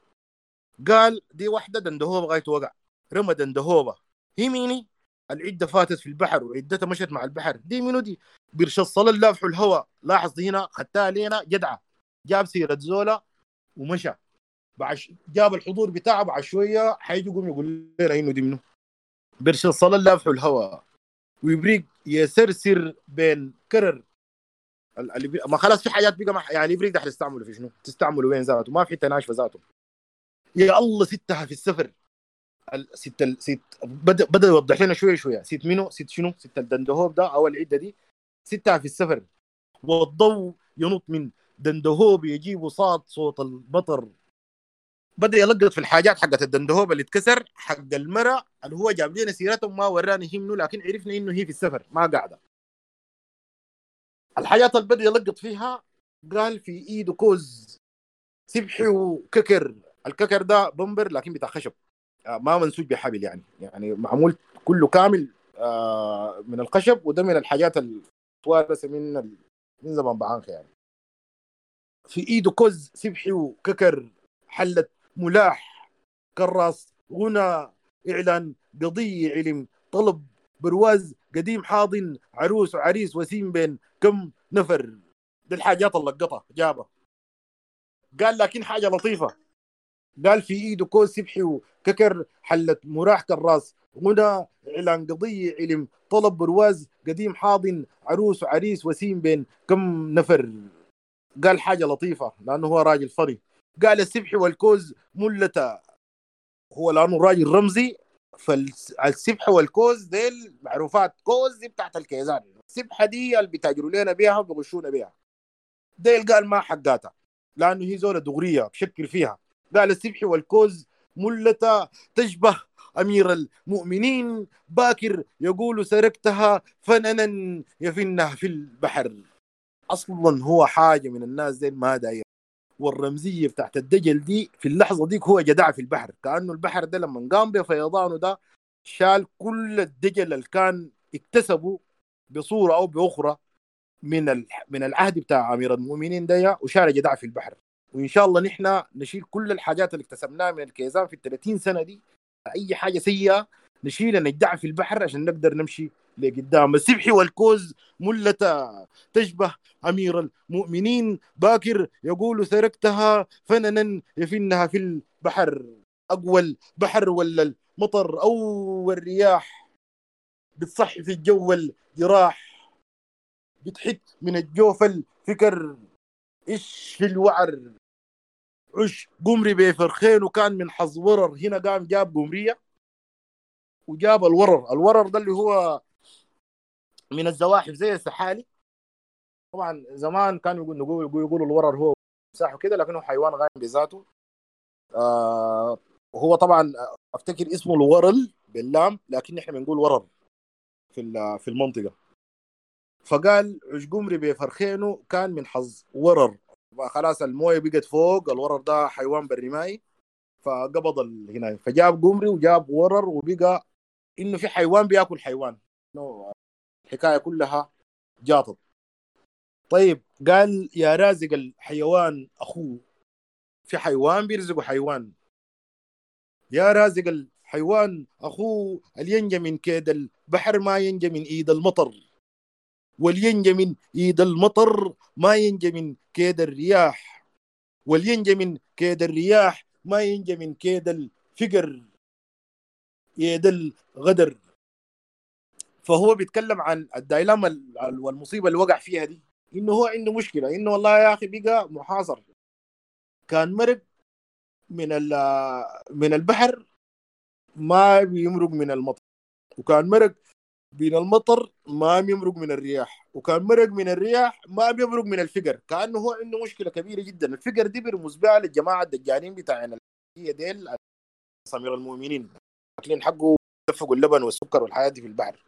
قال دي واحدة دندهوبة غاية وقع رمى دندهوبة. هي ميني؟ العدة فاتت في البحر وعدتها مشت مع البحر. دي منو دي؟ برش الصلاة لافحوا الهواء لاحظ هنا خدتها لينا جدعة. جاب سيرة زولا ومشى. بعد جاب الحضور بتاعه بعد شوية حيجي يقوم يقول لنا إنه دي منه برش الصلاه لافحوا الهواء ويبريق يسرسر بين كرر. ما خلاص في حاجات بقى يعني يبريق ده حتستعمله في شنو؟ تستعمله وين ذاته؟ ما في حتة ناشفه ذاته. يا الله ستها في السفر. ست ست بدا بدأ يوضح لنا شوية شوية. ست منو؟ ست شنو؟ ست الدندهوب ده أو العده دي. ستة في السفر. والضوء ينط من دندهوب يجيب صاد صوت المطر بدأ يلقط في الحاجات حقت الدندهوب اللي اتكسر حق المرأة اللي هو جاب لنا سيرتهم ما ورانا هي منه لكن عرفنا إنه هي في السفر ما قاعدة. الحاجات اللي بدأ يلقط فيها قال في ايده كوز سبحي وككر. الككر ده بمبر لكن بتاع خشب. آه، ما منسوج بحبل يعني. يعني معمول كله كامل آه، من الخشب وده من الحاجات التوارثه من من زمان بعانخي يعني. في ايده كوز سبحي وككر حلة ملاح كراس غنى إعلان قضية علم طلب برواز قديم حاضن عروس وعريس وسيم بين كم نفر. دي الحاجات اللي لقطها جابها. قال لكن حاجة لطيفة. قال في ايده كوز سبحي وككر حلة ملاح كراس غنى إعلان قضية علم طلب برواز قديم حاضن عروس وعريس وسيم بين كم نفر. قال حاجة لطيفة لأنه هو راجل فني. قال السبحي والكوز ملة هو لأنه راجل رمزي فالسبحه والكوز ديل معروفات كوز دي بتاعت الكيزان. السبحة دي اللي بيتاجروا لنا بيها وبيغشونا بيها. ديل قال ما حقاتها لأنه هي زولة دغرية بشكر فيها. قال السبحي والكوز ملة تشبه أمير المؤمنين. باكر يقول سرقتها فننا يفنها في البحر. أصلا هو حاجة من الناس دي ما داير. والرمزية بتاعت الدجل دي في اللحظة ديك هو جدع في البحر. كأنه البحر ده لما قام بفيضانه ده شال كل الدجل اللي كان اكتسبه بصورة أو بأخرى من من العهد بتاع أمير المؤمنين ده وشال جدع في البحر. وإن شاء الله نحن نشيل كل الحاجات اللي اكتسبناها من الكيزان في ال 30 سنة دي أي حاجة سيئة نشيلها نجدع في البحر عشان نقدر نمشي لقدام. السبحي والكوز ملة تشبه أمير المؤمنين. باكر يقول سرقتها فننا يفنها في البحر. أقوى البحر ولا المطر أو الرياح؟ بتصح في الجو الجراح. بتحت من الجوف الفكر. إيش في الوعر؟ عش قمري بفرخين وكان من حظ ورر. هنا قام جاب قمرية وجاب الورر. الورر ده اللي هو من الزواحف زي السحالي. طبعا زمان كانوا يقولوا يقول يقولوا الورر هو مساحه كده لكنه حيوان غايم بذاته. آه وهو طبعا أفتكر اسمه الورل باللام لكن إحنا بنقول ورر في في المنطقة. فقال عشقمري بفرخينه كان من حظ ورر. خلاص الموية بقت فوق الورر ده حيوان بري فقبض هنا فجاب قمري وجاب ورر وبقى إنه في حيوان بياكل حيوان. الحكاية كلها جاطط طيب قال يا رازق الحيوان أخوه في حيوان بيرزقه حيوان. يا رازق الحيوان أخوه الينجى من كيد البحر؟ ما ينجى من إيد المطر. والينجى من إيد المطر؟ ما ينجى من كيد الرياح. والينجى من كيد الرياح؟ ما ينجى من كيد الفقر. يد الغدر. فهو بيتكلم عن الدايلاما والمصيبة اللي وقع فيها دي إنه هو عنده مشكلة إنه والله يا أخي بقى محاصر. كان مرق من من البحر ما بيمرق من المطر وكان مرق بين المطر ما بيمرق من الرياح وكان مرق من الرياح ما بيمرق من الفقر كأنه هو عنده مشكلة كبيرة جدا. الفقر دي بيرمز بها للجماعه الدجالين بتاعنا هي ديل صمير المؤمنين أكلين حقه دفقوا اللبن والسكر والحياة دي في البحر.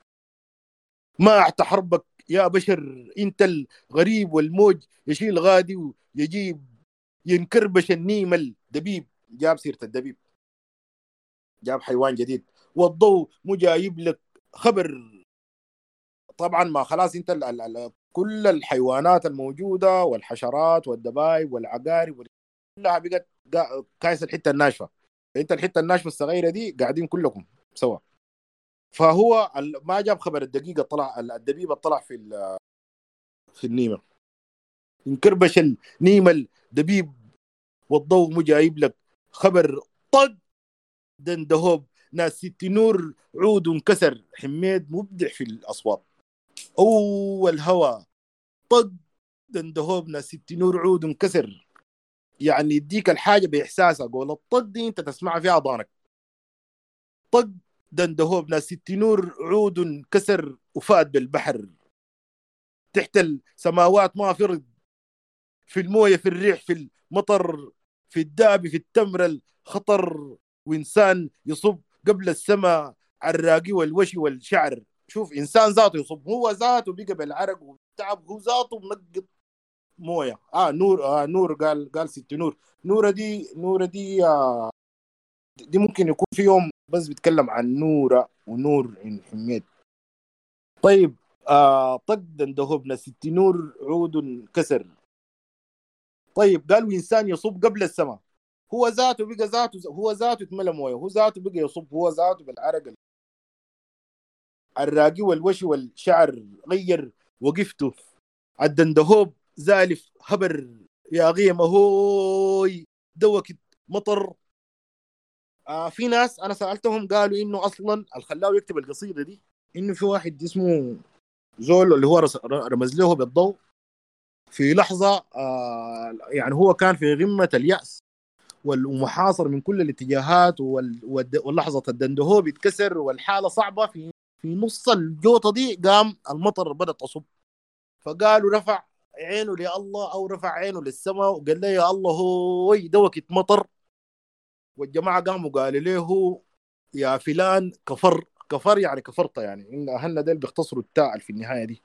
ما حربك يا بشر. انت الغريب والموج يشيل غادي ويجيب ينكربش النيم الدبيب. جاب سيرة الدبيب. جاب حيوان جديد. والضوء مو جايب لك خبر. طبعا ما خلاص انت ال ال ال كل الحيوانات الموجودة والحشرات والدبايب والعقارب كلها بقت كايس الحتة الناشفة. انت الحتة الناشفة الصغيرة دي قاعدين كلكم سوا. فهو ما جاب خبر الدقيقة طلع الدبيب طلع في في النيمة. انكربش النيمه الدبيب والضوء مو جايب لك خبر طق دندهوب ناس ست نور عود انكسر حميد مبدع في الأصوات. أول هوا طق دندهوب ناس ست نور عود انكسر يعني يديك الحاجة بإحساسها قول الطق دي أنت تسمعها في أذانك. طق دندهوب ناس نور عود كسر وفات بالبحر. تحت السماوات ما في رد. في الموية في الريح في المطر في الدابي في التمر الخطر. وإنسان يصب قبل السماء الراقي والوشي والشعر. شوف إنسان ذاته يصب. هو ذاته بقى بالعرق والتعب. هو ذاته منقط موية. آه نور آه نور. قال قال ست نور. نورة دي نورة دي آه دي ممكن يكون في يوم بس بيتكلم عن نورة ونور عين حميد. طيب آه طق دهبنا ست نور عود كسر. طيب قالوا انسان يصب قبل السماء. هو ذاته بقى ذاته هو ذاته اتملى مويه هو ذاته بقى يصب هو ذاته بالعرق الراقي والوشي والشعر غير وقفته. الدندهوب زالف هبر يا غيمة هوي دوكت مطر. آه في ناس أنا سألتهم قالوا إنه أصلا الخلاوي يكتب القصيدة دي إنه في واحد اسمه زول اللي هو رمز له بالضوء. في لحظة آه يعني هو كان في قمه اليأس والمحاصر من كل الاتجاهات واللحظه الدندهو بيتكسر والحالة صعبة. في في نص الجوطة دي قام المطر بدات تصب. فقالوا رفع عينه لله أو رفع عينه للسماء وقال له يا الله هو دوكة مطر والجماعة قاموا قالوا له يا فلان كفر كفر يعني كفرت يعني. إن أهلنا ديل بيختصروا التاء في النهاية دي.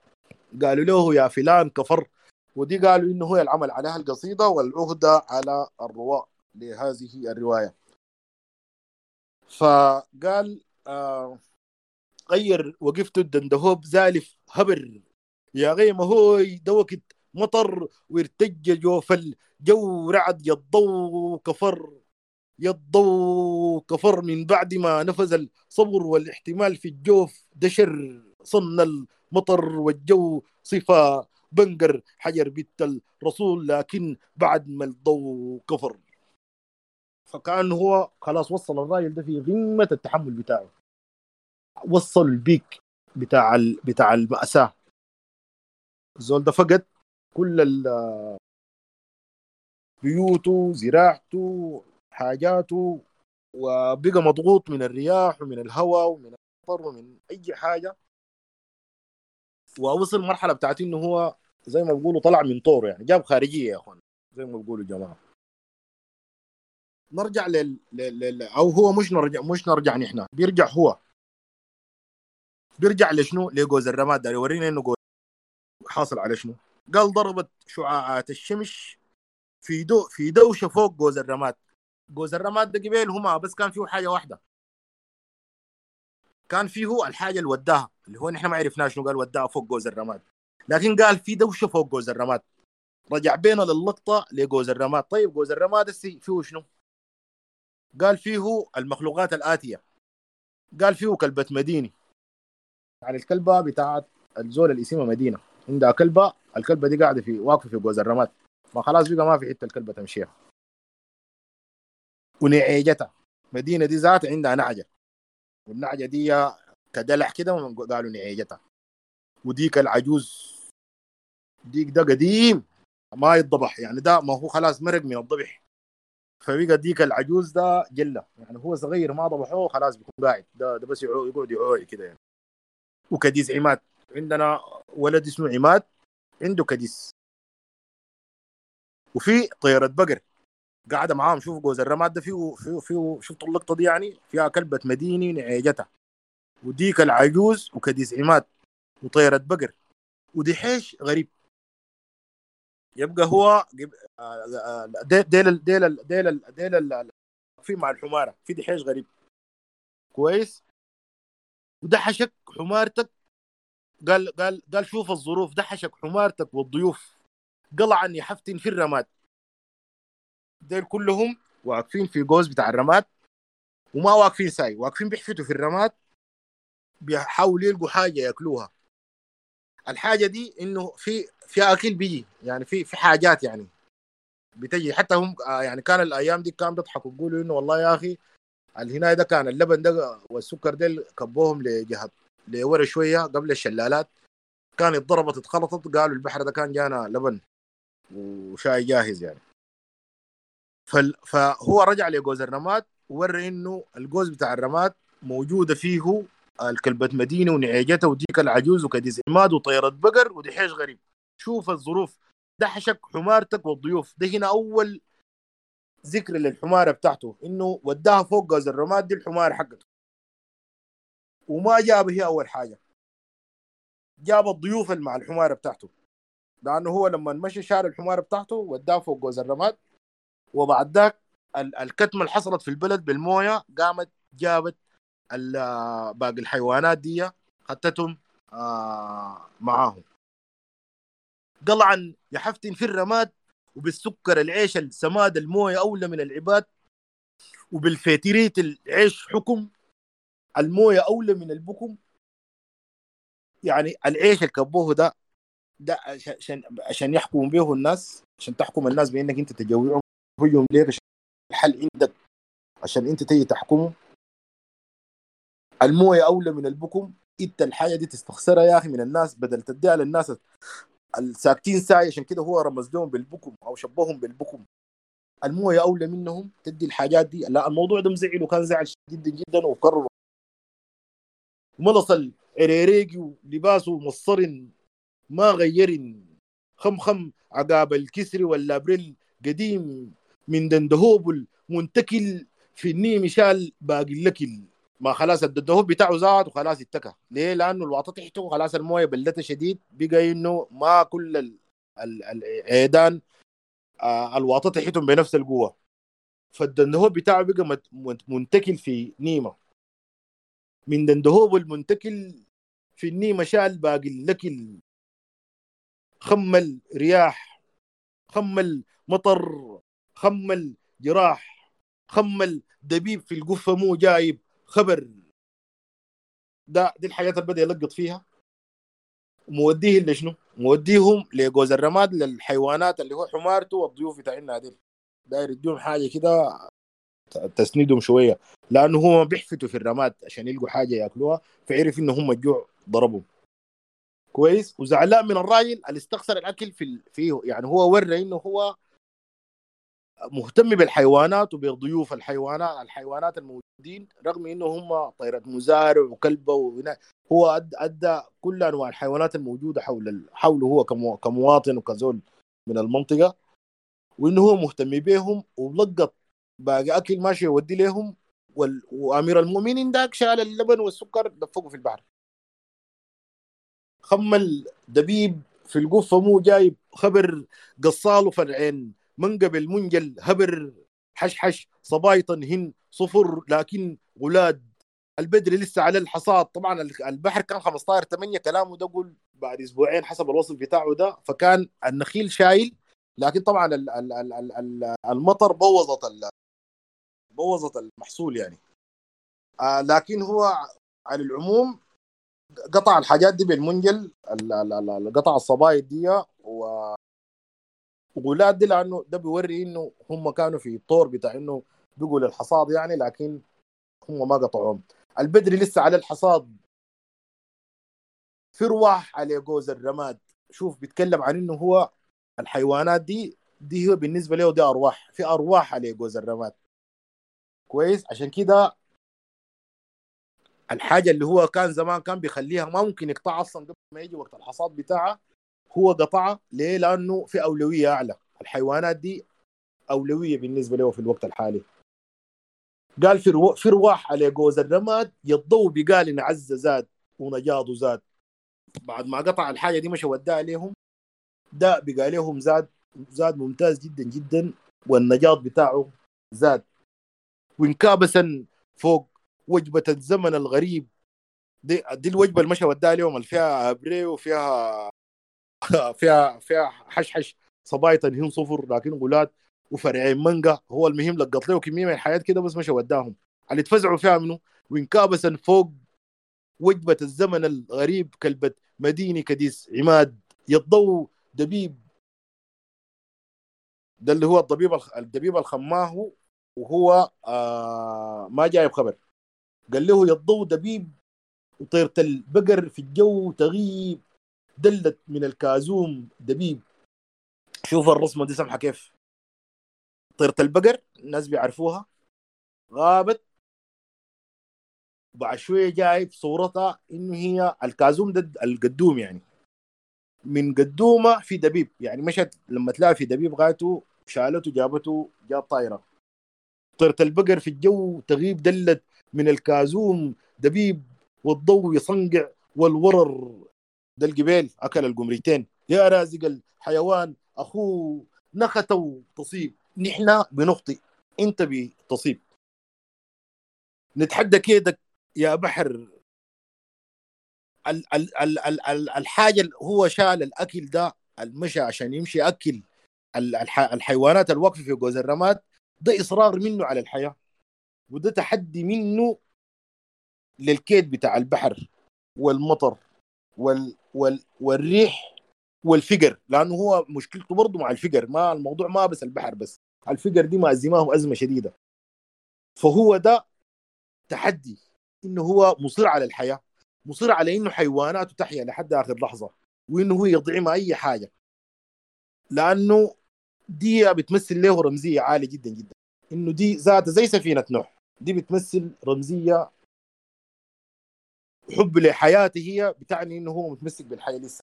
قالوا له يا فلان كفر؟ ودي قالوا إنه هو العمل عليها القصيدة والعهدة على الرواء لهذه الرواية. فقال آه غير وقفت الدندهوب زالف هبر. يا غيمة هوي دوكت مطر وارتج جوف الجو رعد يضو كفر. يضو كفر من بعد ما نفذ الصبر والاحتمال في الجوف. دشر صن المطر والجو صفة بنقر حجر بيت الرسول لكن بعد ما الضوء كفر فكأن هو خلاص وصل الراجل ده في قمة التحمل بتاعه. وصل البيك بتاع ال... بتاع المأساة. الزول ده فقد كل بيوته زراعته حاجاته وبقى مضغوط من الرياح ومن الهواء ومن المطر ومن أي حاجة. ووصل مرحلة بتاعت إنه هو زي ما بيقولوا طلع من طور يعني جاب خارجية يا أخوان زي ما بيقولوا الجماعه نرجع لل... لل... أو هو مش نرجع مش نرجع نحن بيرجع هو. بيرجع لشنو؟ لجوز الرماد ده يورينا إنه جوز حاصل على شنو. قال ضربت شعاعات الشمس في دو في دوشة فوق جوز الرماد. جوز الرماد ده قبيل هما بس كان فيه حاجة واحدة. كان فيه الحاجة اللي وداها اللي هو نحن ما عرفناش شنو قال وداها فوق جوز الرماد. لكن قال في دوشه فوق جوز الرماد؟ رجع بينا للقطه لجوز الرماد. طيب جوز الرماد فيه شنو؟ قال فيه المخلوقات الآتية. قال فيه كلبة مديني يعني الكلبة بتاعت الزول اللي اسمها مدينة. عندها كلبة الكلبة دي قاعدة في واقفة في جوز الرماد. ما خلاص بقى ما في حتة الكلبة تمشيها. ونعيجتها مدينة دي ذات عندها نعجة. والنعجة دي كدلع كده قالوا نعيجتها وديك العجوز. ديك ده قديم. ما يتضبح. يعني ده ما هو خلاص مرق من الضبح. فبقى ديك العجوز ده جلة. يعني هو صغير ما ضبحوه خلاص بيكون قاعد. ده, ده بس يقعد يعوي كده يعني. وكديس عماد. عندنا ولد اسمه عماد. عنده كديس. وفي طيرة بقر. قاعدة معاهم شوفوا جوز الرماد ده فيه فيه فيه شفتوا اللقطة دي يعني فيها كلبة مديني نعيجتها. وديك العجوز وكديس عماد وطيرة بقر. ودي حيش غريب. يبقى هو ديل ديل ديل ديل ديل في مع الحمارة في دحيش غريب. كويس؟ ودحشك حمارتك. قال قال قال شوف الظروف دحشك حمارتك والضيوف. قلعا يحفتن في الرماد. ديل كلهم واقفين في جوز بتاع الرماد وما واقفين ساي واقفين بيحفتوا في الرماد بيحاولوا يلقوا حاجة ياكلوها. الحاجة دي إنه في في أكل بيجي يعني في في حاجات يعني بتجي. حتى هم يعني كان الأيام دي كانوا بيضحكوا يقولوا إنه والله يا أخي الهنا ده كان اللبن ده والسكر ده كبوهم لجهة لورا شوية قبل الشلالات. كان اتضربت اتخلطت قالوا البحر ده كان جانا لبن وشاي جاهز يعني. فهو رجع لجوز الرماد وورى إنه الجوز بتاع الرماد موجودة فيه الكلبة مدينة ونعيجتها وديك العجوز وكديس عماد وطيرة بقر ودحيش غريب. شوف الظروف دحشك حمارتك والضيوف. ده هنا أول ذكر للحمارة بتاعته إنه وداها فوق غاز الرماد دي الحمارة حقته. وما جاب هي أول حاجة. جاب الضيوف مع الحمارة بتاعته. لأنه هو لما مشي شار الحمارة بتاعته وداه فوق غاز الرماد. وبعد ذاك الكتمة اللي حصلت في البلد بالموية قامت جابت باقي الحيوانات دي خدتهم آه معاهم. قلعا يحفتن في الرماد وبالسكر العيش السماد الموية أولى من العباد وبالفيتريت العيش حكم الموية أولى من البكم. يعني العيش الكبوه ده ده عشان عشان يحكموا به الناس عشان تحكم الناس بأنك أنت تجوعهم. هجم ليك الحل عندك؟ عشان انت تيجي تحكمه. الموية أولى من البكم. إنت الحاجة دي تستخسرها يا أخي من الناس بدل تديها للناس. الساكتين ساعي عشان كده هو رمز لهم بالبكم أو شبههم بالبكم. الموية أولى منهم تدي الحاجات دي. لا الموضوع ده مزعل وكان زعل جدا جدا وقرر ملص العريريقي ولباسه مصر ما غير خم خم عقاب الكسر ولا بريل قديم. من دندهوب المنتكل في النيم شال باقي الاكل ما خلاص الدندهوب بتاعه زاد وخلاص اتكى. ليه؟ لأنه الواطه تحته خلاص الموية بلدتها شديد. بقى إنه ما كل العيدان آه الواطه تحتهم بنفس القوة. فالدندهوب بتاعه بقى منتكل في نيمة. من دندهوب المنتكل في النيمة شال باقي الاكل خمل رياح خمل مطر خمل جراح خمل دبيب في القفة مو جايب خبر. ده دي الحاجات اللي بدأ يلقط فيها. موديه لشنو؟ موديهم لجوز الرماد للحيوانات اللي هو حمارته والضيوف بتاعنا دي داير يديهم حاجة كده تسندهم شوية. لأنه هو بيحفتوا في الرماد عشان يلقوا حاجة يأكلوها فعرف إنه هم الجوع ضربهم. كويس؟ وزعلان من الراجل اللي استخسر الأكل في فيه. يعني هو ورى إنه هو مهتم بالحيوانات وبضيوف الحيوانات الحيوانات الموجودين رغم إنه هم طيرة مزارع وكلبة وهنا هو أدى كل أنواع الحيوانات الموجودة حول حوله هو كمواطن وكزول من المنطقة وإنه هو مهتم بهم ولقط باقي أكل ماشي يودي لهم وأمير المؤمنين داك شال اللبن والسكر دفقه في البحر. خمل دبيب في القفة مو جايب خبر قصاله فرعين منقبل منجل هبر حشحش صبايطن هن صفر لكن غلاد. البدر لسه على الحصاد. طبعا البحر كان 15 8 كلامه ده قول بعد أسبوعين حسب الوصف بتاعه ده فكان النخيل شايل. لكن طبعا المطر بوظت بوظت المحصول يعني. آه لكن هو على العموم قطع الحاجات دي بالمنجل قطع الصبايط دي و وغولات دي لأنه ده بيوري إنه هم كانوا في الطور بتاع إنه بقوا للحصاد يعني لكن هم ما قطعوهم. البدري لسه على الحصاد. في رواح على جوز الرماد. شوف بيتكلم عن إنه هو الحيوانات دي دي هو بالنسبة له دي أرواح. في أرواح على جوز الرماد. كويس؟ عشان كده الحاجة اللي هو كان زمان كان بيخليها ما ممكن يقطعها أصلا قبل ما يجي وقت الحصاد بتاعها هو قطعها ليه؟ لأنه في أولوية أعلى. الحيوانات دي أولوية بالنسبة له في الوقت الحالي. قال في رو... في رواح على جوز الرماد يضو بقال عز زاد ونجاض زاد. بعد ما قطع الحاجة دي مشى وداها عليهم ده بقى لهم زاد زاد ممتاز جدا جدا والنجاض بتاعه زاد. وانكابسا فوق وجبة الزمن الغريب. دي, دي الوجبة اللي مشى وداها لهم اللي فيها ابري وفيها فيها فيها حشحش صبايط هن صفر لكن غلات وفرعين مانجا هو المهم لقط له كمية من الحياة كده بس مشى وداهم. اللي اتفزعوا فيها منه وانكابسا فوق وجبة الزمن الغريب كلبة مدينة كديس عماد يضو دبيب. ده اللي هو الضبيب الدبيب الخماه وهو آه ما جايب خبر قال له يضو دبيب وطيرة البقر في الجو تغيب. دلت من الكازوم دبيب. شوف الرسمة دي سمحه كيف. طيرة البقر الناس بيعرفوها. غابت. بعد شوية جاي في صورتها إنه هي الكازوم ده القدوم يعني. من قدومة في دبيب. يعني مشت لما تلاقي في دبيب غايته شالته جابته جاب طايرة. طيرة البقر في الجو تغيب دلت من الكازوم دبيب والضوء يصنقع والورر ده القبيل أكل القمريتين. يا رازق الحيوان اخوه نختوا تصيب نحن بنخطئ أنت بتصيب. نتحدى كيدك يا بحر. ال ال ال ال ال الحاجة هو شال الأكل ده المشى عشان يمشي اكل الحيوانات الواقفه في جوز الرماد ده إصرار منه على الحياة. وده تحدي منه للكيد بتاع البحر والمطر. وال وال والريح والفقر لأنه هو مشكلته برضه مع الفقر. ما الموضوع ما بس البحر بس الفقر دي مأزماه أزمة شديدة. فهو ده تحدي إنه هو مصر على الحياة مصر على إنه حيواناته تحيا لحد آخر لحظة وإنه هو يطعمها أي حاجة. لأنه دي بتمثل له رمزية عالية جدا جدا. إنه دي ذات زي سفينة نوح دي بتمثل رمزية حب لحياته هي بتعني إنه هو متمسك بالحياة لسه.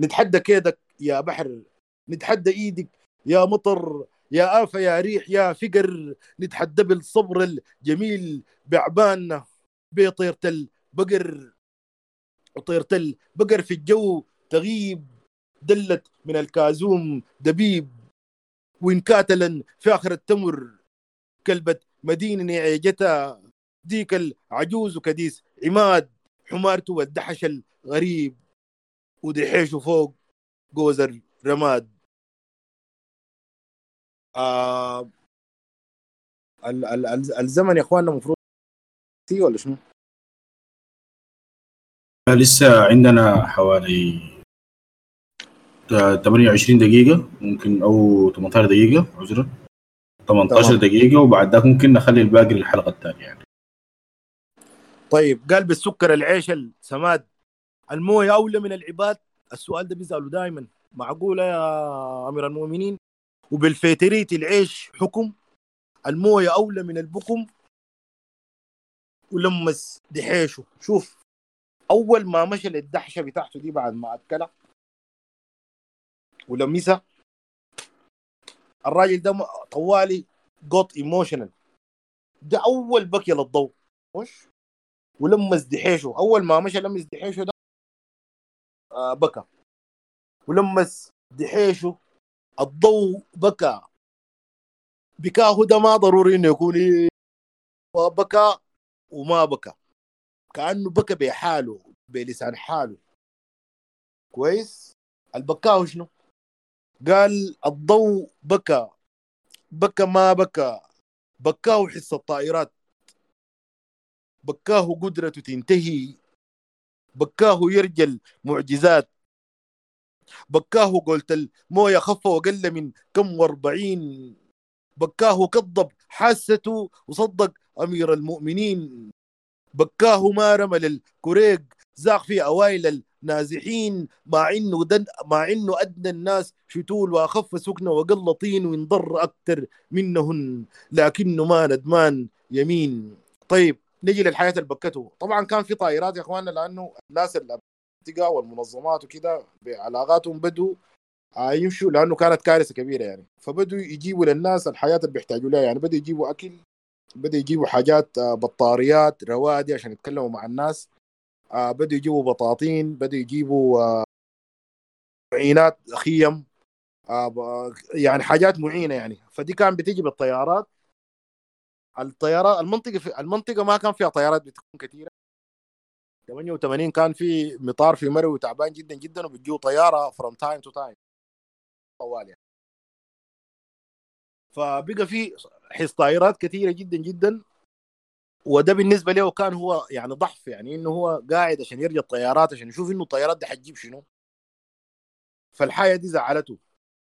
نتحدى كيدك يا بحر نتحدى إيدك يا مطر يا آفة يا ريح يا فقر. نتحدى بالصبر الجميل بعباننا بطيرة البقر. وطيرة البقر في الجو تغيب دلت من الكازوم دبيب. وإن كاتلا في آخر التمر كلبة مدينة عيجتها ديك العجوز وكديس عماد حمارته والدحش الغريب ودحيشه فوق جوز الرماد آه ال ال ال الزمن يا إخواننا المفروض ولا شنو؟ لسه عندنا حوالي 28 دقيقة ممكن أو 18 دقيقة عذرا. 18 دقيقة وبعد ذاك ممكن نخلي الباقي للحلقة الثانية يعني. طيب قال بالسكر العيش السماد. المويه أولى من العباد؟ السؤال ده بيسالوا دائما معقولة يا أمير المؤمنين؟ وبالفيتريت العيش حكم؟ المويه أولى من البكم؟ ولمس دحيشه. شوف أول ما مشى للدحشة بتاعته دي بعد ما أكلها. ولمسها. الراجل ده طوالي got emotional ده أول بكيه للضوء. مش ولمس دحيشه أول ما مشى لمس دحيشه ده آه بكى. ولمس دحيشه الضوء بكى. بكاه ده ما ضروري إنه يكون بكى وما بكى. كأنه بكى بحاله بلسان حاله. كويس؟ البكاه شنو؟ قال الضوء بكى. بكى ما بكى. بكاه حس الطائرات. بكاه قدرته تنتهي. بكاه يرجل معجزات بكاه قلت الموية خف وقل من كم واربعين. بكاه كذب حاسته وصدق أمير المؤمنين. بكاه ما رمى للكوريق زاق في أوائل النازحين. مع إنه دن مع إنه أدنى الناس شتول وأخف سكنه وقل طين وينضر أكثر منهن. لكنه ما ندمان يمين. طيب نجي للحياه البكته طبعا كان في طائرات يا إخواننا لأنه الناس المنطقة والمنظمات وكده بعلاقاتهم بدوا يمشوا لأنه كانت كارثة كبيرة يعني. فبدوا يجيبوا للناس الحياة اللي بيحتاجوا لها يعني. بدوا يجيبوا أكل بدوا يجيبوا حاجات بطاريات روادي عشان يتكلموا مع الناس بدوا يجيبوا بطاطين بدوا يجيبوا معينات خيم يعني حاجات معينة يعني. فدي كان بتيجي بالطيارات الطيارات المنطقة في المنطقة ما كان فيها طيارات بتكون كثيرة. 88 كان في مطار في مروي تعبان جدا جدا وبتجيه طيارة from time to time طوال يعني. فبقى في حص طائرات كثيرة جدا جدا. وده بالنسبة له كان هو يعني ضعف يعني إنه هو قاعد عشان يرجع الطيارات عشان يشوف إنه الطيارات دي حتجيب شنو. فالحاجه دي زعلته.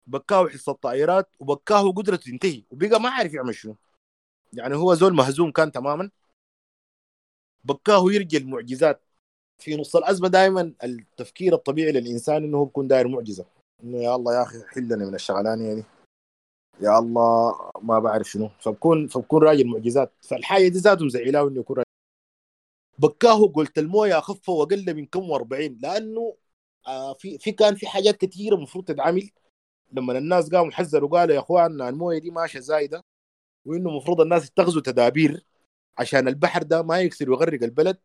بكاه حص الطائرات وبكاه قدرته تنتهي. وبقى ما عارف يعمل شنو. يعني هو زول مهزوم كان تماما. بكاه يرجى المعجزات. في نص الأزمة دائما التفكير الطبيعي للإنسان إنه هو بيكون داير معجزة. إنه يا الله يا أخي حلنا من الشغلانة دي. يا الله ما بعرف شنو. فبكون فبكون راجل معجزات فالحاجة دي ذاته مزعلاه إنه يكون راجل بكاه قلت الموية اخف وأقل من كم و40 لأنه آه في في كان في حاجات كثيره المفروض تتعمل. لما الناس قاموا حذروا قالوا يا اخوان الموية دي ماشية زايدة. وإنه المفروض الناس يتخذوا تدابير عشان البحر ده ما يكسر ويغرق البلد.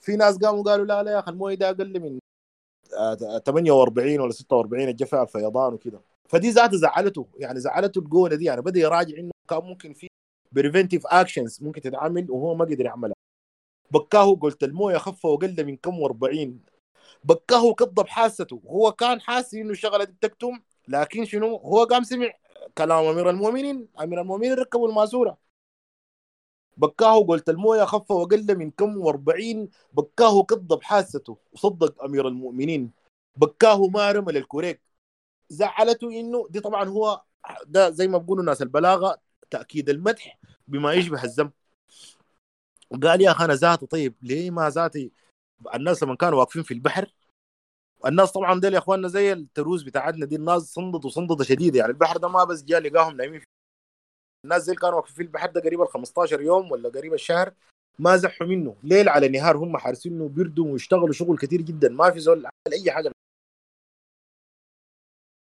في ناس قاموا قالوا لا لا يا أخي المويه ده أقل من 48 ولا 46 الجفاف فيضان وكده. فدي ذاته زعلته يعني زعلته القوله دي. يعني بدأ يراجع إنه كان ممكن في preventive actions ممكن تتعمل وهو ما قدر يعملها. بكاه قلت المويه خف وقل من كم و40 بكاه كذب حاسته. هو كان حاسس إنه الشغله دي بتكتم لكن شنو؟ هو قام سمع. كلام أمير المؤمنين. أمير المؤمنين ركبوا الماسوره بكاه قلت الموية خف وقل من كم و40 بكاه كذب حاسته وصدق أمير المؤمنين. بكاه ما رمى للكوريك. زعلته إنه دي طبعا هو ده زي ما بيقولوا ناس البلاغة تأكيد المدح بما يشبه الذم قال يا أخي أنا ذاتي طيب. ليه ما ذاتي؟ الناس لما كانوا واقفين في البحر الناس طبعا ديل يا إخواننا زي التروس بتاعتنا دي الناس صندت وصندة شديده يعني. البحر ده ما بس جاء لقاهم نايمين. الناس زي كانوا في البحر ده قريب ال 15 يوم ولا قريب الشهر ما زحوا منه. ليل على نهار هم حارسينه بيردوا ويشتغلوا شغل كثير جدا. ما في زول عمل أي حاجة.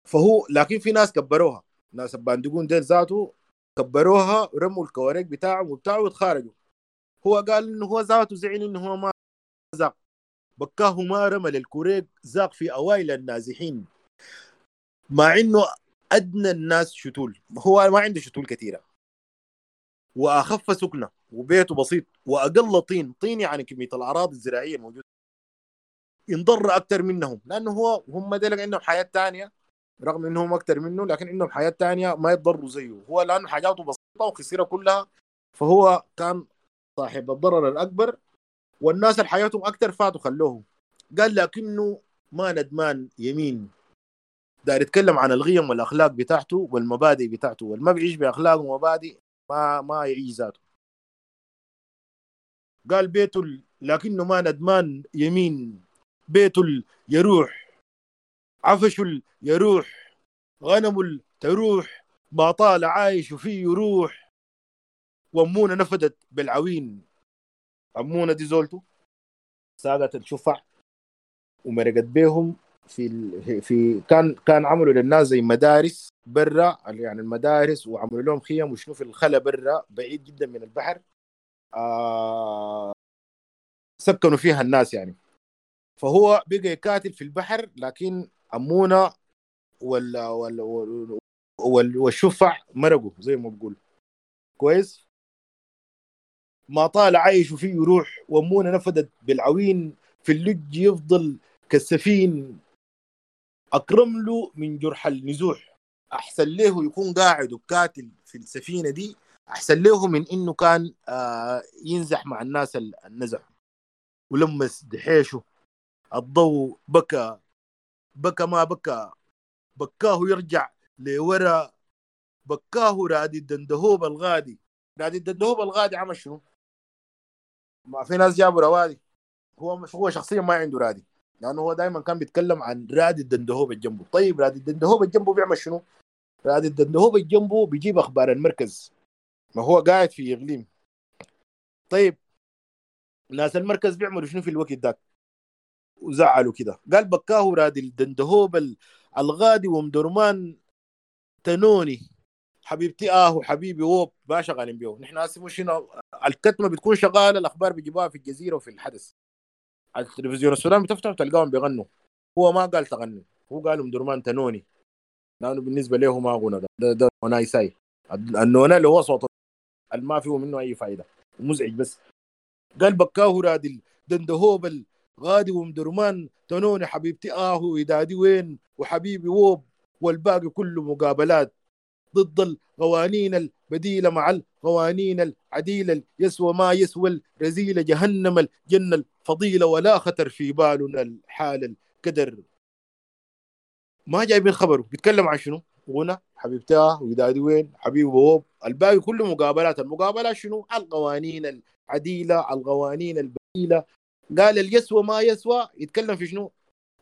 فهو لكن في ناس كبروها. ناس الباندقون ديل ذاته كبروها ورموا الكواريك بتاعهم وبتاعه وتخارجوا هو قال إنه هو ذاته زعل إنه هو ما بكاه ما رمى للكوريك زاق في أوائل النازحين. مع إنه أدنى الناس شتول. هو ما عنده شتول كثيرة. وأخف سكنة. وبيته بسيط. وأقل طين. طين يعني كمية الاراضي الزراعية الموجوده ينضر أكثر منهم. لأنه هو هم ديلك عندهم حياة ثانية رغم إنهم أكثر منه. لكن عندهم حياة ثانية ما يتضروا زيه. هو لأنه حاجاته بسيطة وخسيرة كلها. فهو كان صاحب الضرر الأكبر. والناس اللي حياتهم أكثر فاتوا خلوه قال لكنه ما ندمان يمين. داير يتكلم عن القيم والأخلاق بتاعته والمبادئ بتاعته. والما بيعيش بأخلاق ومبادئ ما ما يعيش ذاته. قال بيته لكنه ما ندمان يمين. بيته يروح. عفش يروح. غنم تروح. ما طال عايش فيه يروح وامونه نفدت بالعوين. أمونة دي زولته ساقت الشفع ومرقت بيهم في ال... في كان كان عملوا للناس زي مدارس برا يعني المدارس وعملوا لهم خيم وشنو في الخلا برا بعيد جدا من البحر آه سكنوا فيها الناس يعني. فهو بقى يقاتل في البحر لكن أمونة وال وال وال وال والشفع مرقوا زي ما بقول. كويس؟ ما طال عايش فيه يروح وأمونه نفدت بالعوين في اللج يفضل كالسفين. أكرم له من جرح النزوح. أحسن له يكون قاعد وكاتل في السفينة دي. أحسن له من إنه كان آه ينزح مع الناس ال- النزح. ولمس دحيشه. الضوء بكى. بكى ما بكى. بكاه يرجع لورا. بكاه رادي الدندهوب الغادي. رادي الدندهوب الغادي عمل شنو؟ ما في ناس جابوا روادي. هو مش هو شخصيا ما عنده رادي. لأنه هو دائما كان بيتكلم عن رادي الدندهوب الجنبه. طيب رادي الدندهوب الجنبه بيعمل شنو؟ رادي الدندهوب الجنبه بيجيب أخبار المركز. ما هو قاعد في إقليم. طيب ناس المركز بيعملوا شنو في الوقت ذاك؟ وزعلوا كده. قال بكاه رادي الدندهوب ال- الغادي ومدرمان تنوني. حبيبتي آه وحبيبي ووب ما شغالين بيه نحن هسه مش هنا الكتمة بتكون شغالة الأخبار بيجيبوها في الجزيرة وفي الحدث. على التلفزيون السودان بتفتح تلقاهم بيغنوا. هو ما قال تغني هو قال أم درمان تنوني. لأنه بالنسبة له ما غنى ده ده, ده غناي ساي النونة اللي هو صوت ما فيه منه أي فائده مزعج بس. قال بكاه رادي دندهوب الغادي وأم درمان تنوني حبيبتي آه ودادي وين؟ وحبيبي ووب والباقي كله مقابلات. ضد القوانين البديلة مع القوانين العديلة يسوى ما يسوى الرزيلة جهنم الجنة الفضيلة ولا خطر في بالنا الحال القدر ما جايبين خبره بيتكلم عن شنو؟ غنى حبيبتاه ودادي وين حبيبي بوب الباقي كله مقابلات المقابلات شنو؟ القوانين العديلة القوانين البديلة قال اللي يسوى ما يسوى يتكلم في شنو؟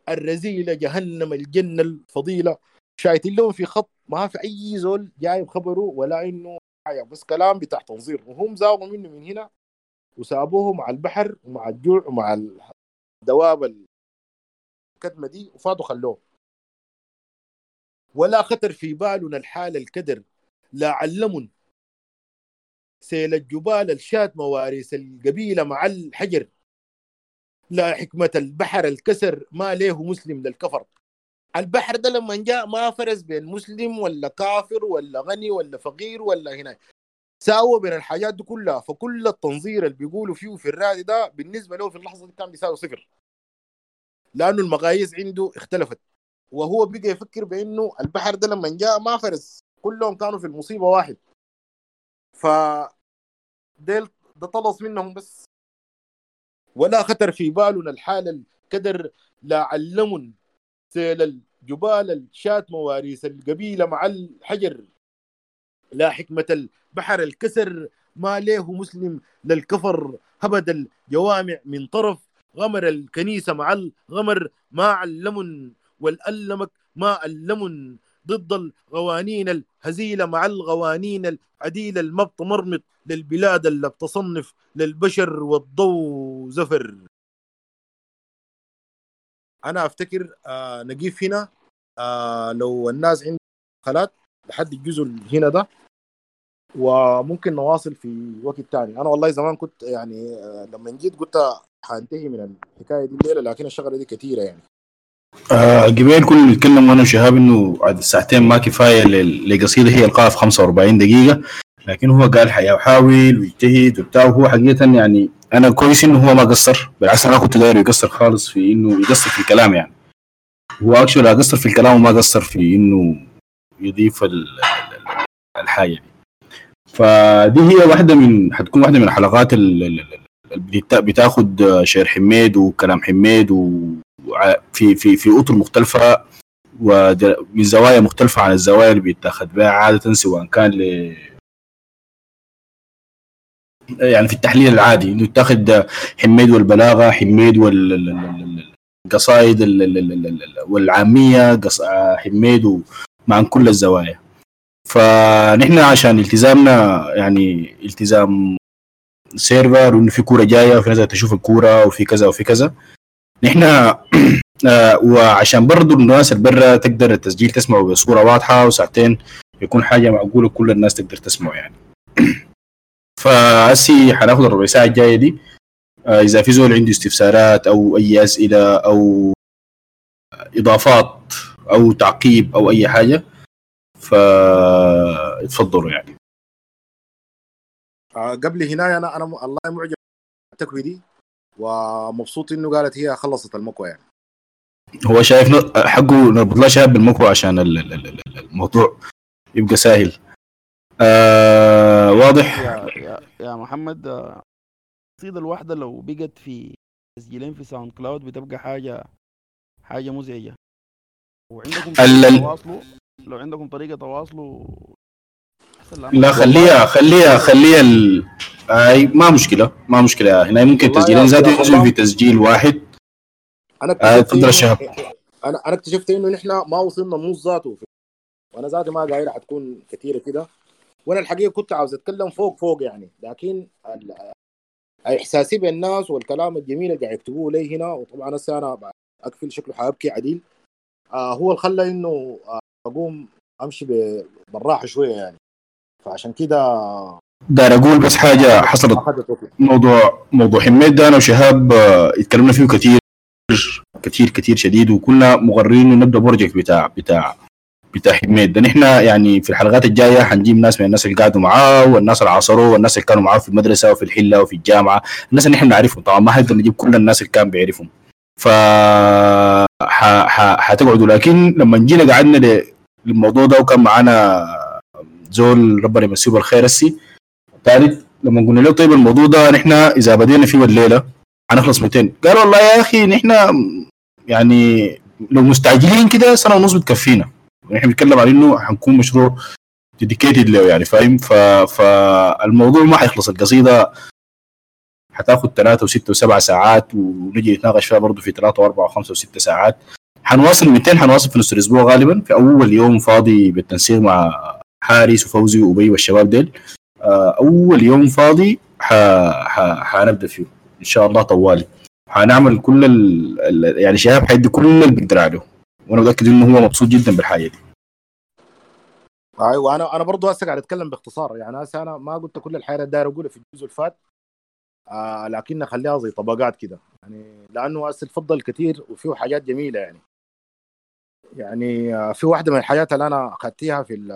الرزيلة جهنم الجنة الفضيلة شايتين لهم في خط ما في أي زول جايب خبره ولا إنه حاجة بس كلام بتاع تنظير. وهم زاغوا منه من هنا وسابوه مع البحر ومع الجوع ومع الدواب الكدمه دي وفاتوا خلوه ولا خطر في بالنا الحال الكدر لا علم سيل الجبال الشات مواريث القبيلة مع الحجر. لا حكمة البحر الكسر ما ليه مسلم للكفر. البحر ده لما جاء ما فرز بين مسلم ولا كافر ولا غني ولا فقير ولا هنا. ساوى بين الحاجات دي كلها. فكل التنظير اللي بيقولوا فيه في الرادي ده بالنسبة له في اللحظة دي كان بيساوي صفر. لأنه المقاييس عنده اختلفت. وهو بقى يفكر بأنه البحر ده لما جاء ما فرز. كلهم كانوا في المصيبة واحد. ف ديل ده طلص منهم بس. ولا خطر في بالنا الحال الكدر لا علم سيل الجبال الشات مواريث القبيلة مع الحجر. لا حكمة البحر الكسر ما ليه مسلم للكفر؟ هبد الجوامع من طرف غمر الكنيسة مع الغمر ما علم والألمك ما ألم. ضد الغوانين الهزيلة مع الغوانين العديلة المبط مرمط للبلاد اللي بتصنف للبشر والضوء زفر. أنا أفتكر آه نقيف هنا آه لو الناس عندها خلات لحد الجزء هنا ده وممكن نواصل في وقت تاني. أنا والله زمان كنت يعني آه، لما جيت قلت حانتهي من الحكاية دي الليلة لكن الشغلة دي كثيره يعني. آه قبل كنا نتكلم وأنا وشهاب إنه عاد الساعتين ما كفاية لقصيدة هي القاها في 45 دقيقة. لكن هو قال حيحاول ويجتهد وبتاع وهو حقيقة يعني أنا كويس إنه هو ما قصر بالعكس أنا كنت داير يقصر خالص في إنه يقصر في الكلام يعني. هو اكشولي قصر في الكلام وما قصر في إنه يضيف ال- ال- الحاجة دي. فدي هي واحدة من حتكون واحدة من الحلقات ال- ال- ال- اللي بتا- بتاخد شعر حميد وكلام حميد وع- في في في اطر مختلفة ومن زوايا مختلفة عن الزوايا اللي بيتاخد بها عادة سواء كان ل يعني في التحليل العادي إنه يتاخد حميد والبلاغة حميد والقصائد والعامية حميد ومع كل الزوايا. فنحن عشان التزامنا يعني التزام سيرفر وإنه في كورة جاية وفي ناس تشوف الكورة وفي كذا وفي كذا. نحن آه، وعشان برضو الناس اللي برا تقدر التسجيل تسمعه بصورة واضحة وساعتين يكون حاجة معقولة كل الناس تقدر تسمعه يعني. فهسي حناخد الربع ساعه الجاية دي. آه، إذا في زول عنده استفسارات أو أي أسئلة أو إضافات أو تعقيب أو أي حاجة فاتفضلوا يعني. آه قبل هنا أنا أنا م- الله معجب بالتكوي دي ومبسوط إنه قالت هي خلصت المكوى يعني. هو شايف حقه نربط له شاب بالمكوى عشان ال- ال- ال- ال- الموضوع يبقى سهل. آه واضح. يا محمد آه، القصيدة الواحدة لو بقت في تسجيلين في SoundCloud بتبقى حاجة حاجة مزعجة. وعندكم طريقة ال- تواصلوا لو عندكم طريقة تواصلوا لأ. خليها خليها خليها ال... اي ما مشكلة ما مشكلة. هنا ممكن تسجيلين ذاته أخي ينزل. في تسجيل واحد. أنا آه، اكتشفت. إنه- أنا أنا اكتشفت إنه نحن ما وصلنا نص ذاته. وأنا ذاتي ما قايله حتكون كثيرة كده. وأنا الحقيقة كنت عاوز أتكلم فوق فوق يعني لكن إحساسي بالناس والكلام الجميل اللي قاعد يكتبوه لي هنا وطبعا هسه أنا أقفل شكله حابكي عديل. آه هو اللي خلى إنه آه أقوم أمشي بالراحة شوية يعني. فعشان كده داير أقول بس حاجة حصلت موضوع موضوع حميد ده أنا وشهاب آه، اتكلمنا فيه كثير كثير كثير شديد وكنا إنه نبدأ project بتاع بتاع بتاع حميد ده نحن يعني في الحلقات الجاية حنجيب ناس من الناس اللي قعدوا معاه والناس اللي عاصروه والناس اللي كانوا معاه في المدرسة وفي الحلة وفي الجامعة الناس اللي نحن نعرفهم طبعا ما حنقدر نجيب كل الناس اللي كان بيعرفهم. ف حتقعدوا. لكن لما جينا قعدنا للموضوع ده وكان معانا زول ربنا يمسيه بالخير السي. ثالث لما قلنا له طيب الموضوع ده نحن إذا بدينا فيه الليلة هنخلص 200 قال والله يا أخي نحن يعني لو مستعجلين كده سنة ونص بتكفينا. ونحن بنتكلم عن إنه حنكون مشروع ديديكيتد له يعني فاهم. فالموضوع ما حيخلص القصيدة حتاخد ثلاثة وستة وسبعة ساعات ونجي نتناقش فيها برضه في ثلاثة وأربعة وخمسة وستة ساعات حنواصل 200 حنواصل في نص الأسبوع غالبا في أول يوم فاضي بالتنسيق مع حارس وفوزي وأبي والشباب ديل آه، أول يوم فاضي ح... ح... حنبدأ فيه إن شاء الله طوالي حنعمل كل. ال... يعني شهاب حيدي كل اللي بيقدر عليه وأنا متأكد إنه هو مبسوط جدا بالحاجة دي. أيوه أنا أنا برضه هسه قاعد أتكلم باختصار. يعني هسه أنا ما قلت كل الحياة داير أقولها في الجزء اللي فات آه لكن نخليها زي طبقات كده. يعني لأنه هسه تفضل كثير وفيه حاجات جميلة يعني. يعني آه في واحدة من الحاجات اللي أنا أخذتيها في ال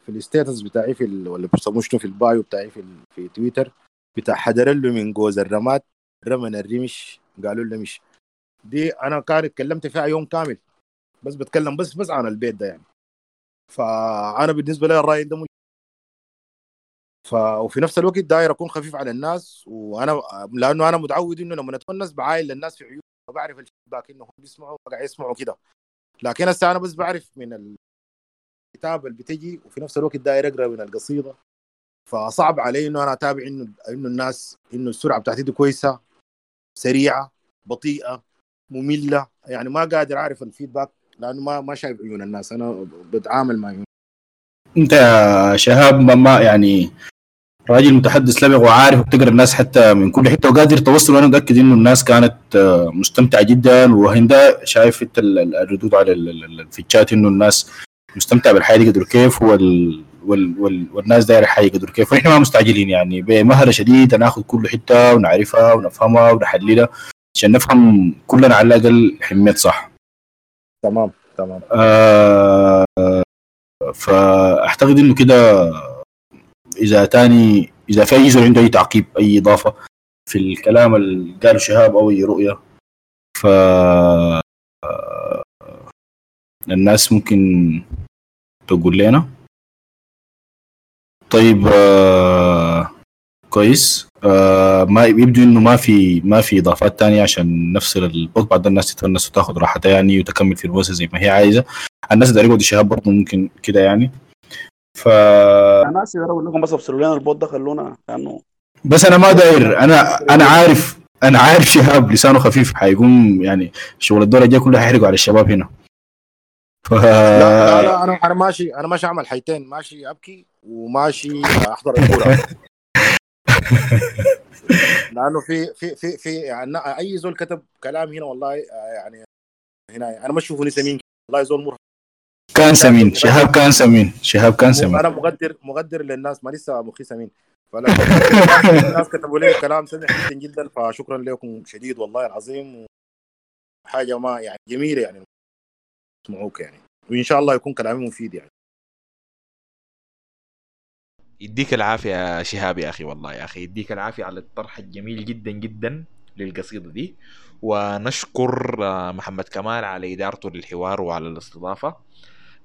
في ال status بتاعي في ولا بيسموه في ال bio بتاعي في في تويتر بتاع حدرلو من جوز الرماد رمن الرمش قالوا له مش دي أنا كان اتكلمت فيها يوم كامل. بس بتكلم بس بس عن البيت ده يعني. فأنا بالنسبة لي الرأي ده مش ف... وفي نفس الوقت داير أكون خفيف على الناس وأنا لأنه أنا متعود إنه لما أتونس بعاين للناس في عيون بعرف ال feedback إنه هم بيسمعوا قاعد يسمعوا كده. لكن هسه أنا بس بعرف من الكتاب اللي بتجي وفي نفس الوقت داير أقرأ من القصيدة. فصعب علي إنه أنا أتابع إنه إنه الناس إنه السرعة بتاعتي دي كويسة سريعة بطيئة مملة. يعني ما قادر أعرف الفيدباك لأنه ما ما شايف عيون الناس. أنا بتعامل مع عيون. أنت يا شهاب ما, يعني راجل متحدث لبق وعارف وبتقرأ الناس حتى من كل حتة وقادر توصل. وأنا متأكد إنه الناس كانت مستمتعة جدا. وهندا شايف انت الردود على في الشات إنه الناس مستمتعة بالحياة دي قدر كيف. وال وال وال والناس دايرة حاجة قدر كيف. ونحن ما مستعجلين يعني. بمهلة شديدة ناخذ كل حتة ونعرفها ونفهمها ونحللها عشان نفهم كلنا على الأقل حميت صح. تمام تمام. آه فأعتقد إنه كده إذا تاني إذا في أي زول عنده أي تعقيب أي إضافة في الكلام اللي قاله شهاب أو أي رؤية ف الناس ممكن تقول لنا. طيب آه كويس. آه ما يبدو إنه ما في ما في إضافات تانية عشان نفصل البوت بعد الناس تتونس وتاخذ راحتها يعني وتكمل في البوس زي ما هي عايزة. الناس اللي يقعدوا شهاب برضه ممكن كده يعني. ف الناس يقدروا لكم بس افصلوا لنا البوت ده خلونا لأنه بس أنا ما داير. أنا أنا عارف أنا عارف شهاب لسانه خفيف. حيقوم يعني شغل الدور الجاي كله حيحرقوا على الشباب هنا. ف... لا, لا لا أنا أنا ماشي أنا ماشي أعمل حيتين. ماشي أبكي وماشي أحضر الكورة. لأنه في في في في يعني أي زول كتب كلام هنا والله يعني هنا أنا ما أشوفه سمين والله زول مرهق. كان سمين شهاب كان سمين شهاب كان سمين. أنا مقدر مقدر للناس ما لسه مخي سمين. فلا الناس كتبوا لي كلام سمح جدا جدا فشكرا لكم شديد والله العظيم. حاجة ما يعني جميلة يعني يسمعوك يعني. وإن شاء الله يكون كلامي مفيد يعني. يديك العافية يا شهاب يا أخي والله يا أخي يديك العافية على الطرح الجميل جدا جدا للقصيدة دي. ونشكر محمد كمال على إدارته للحوار وعلى الاستضافة.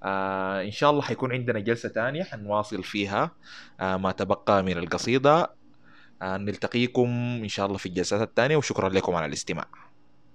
آه إن شاء الله حيكون عندنا جلسة تانية حنواصل فيها آه ما تبقى من القصيدة. آه نلتقيكم إن شاء الله في الجلسات الثانية وشكرا لكم على الاستماع.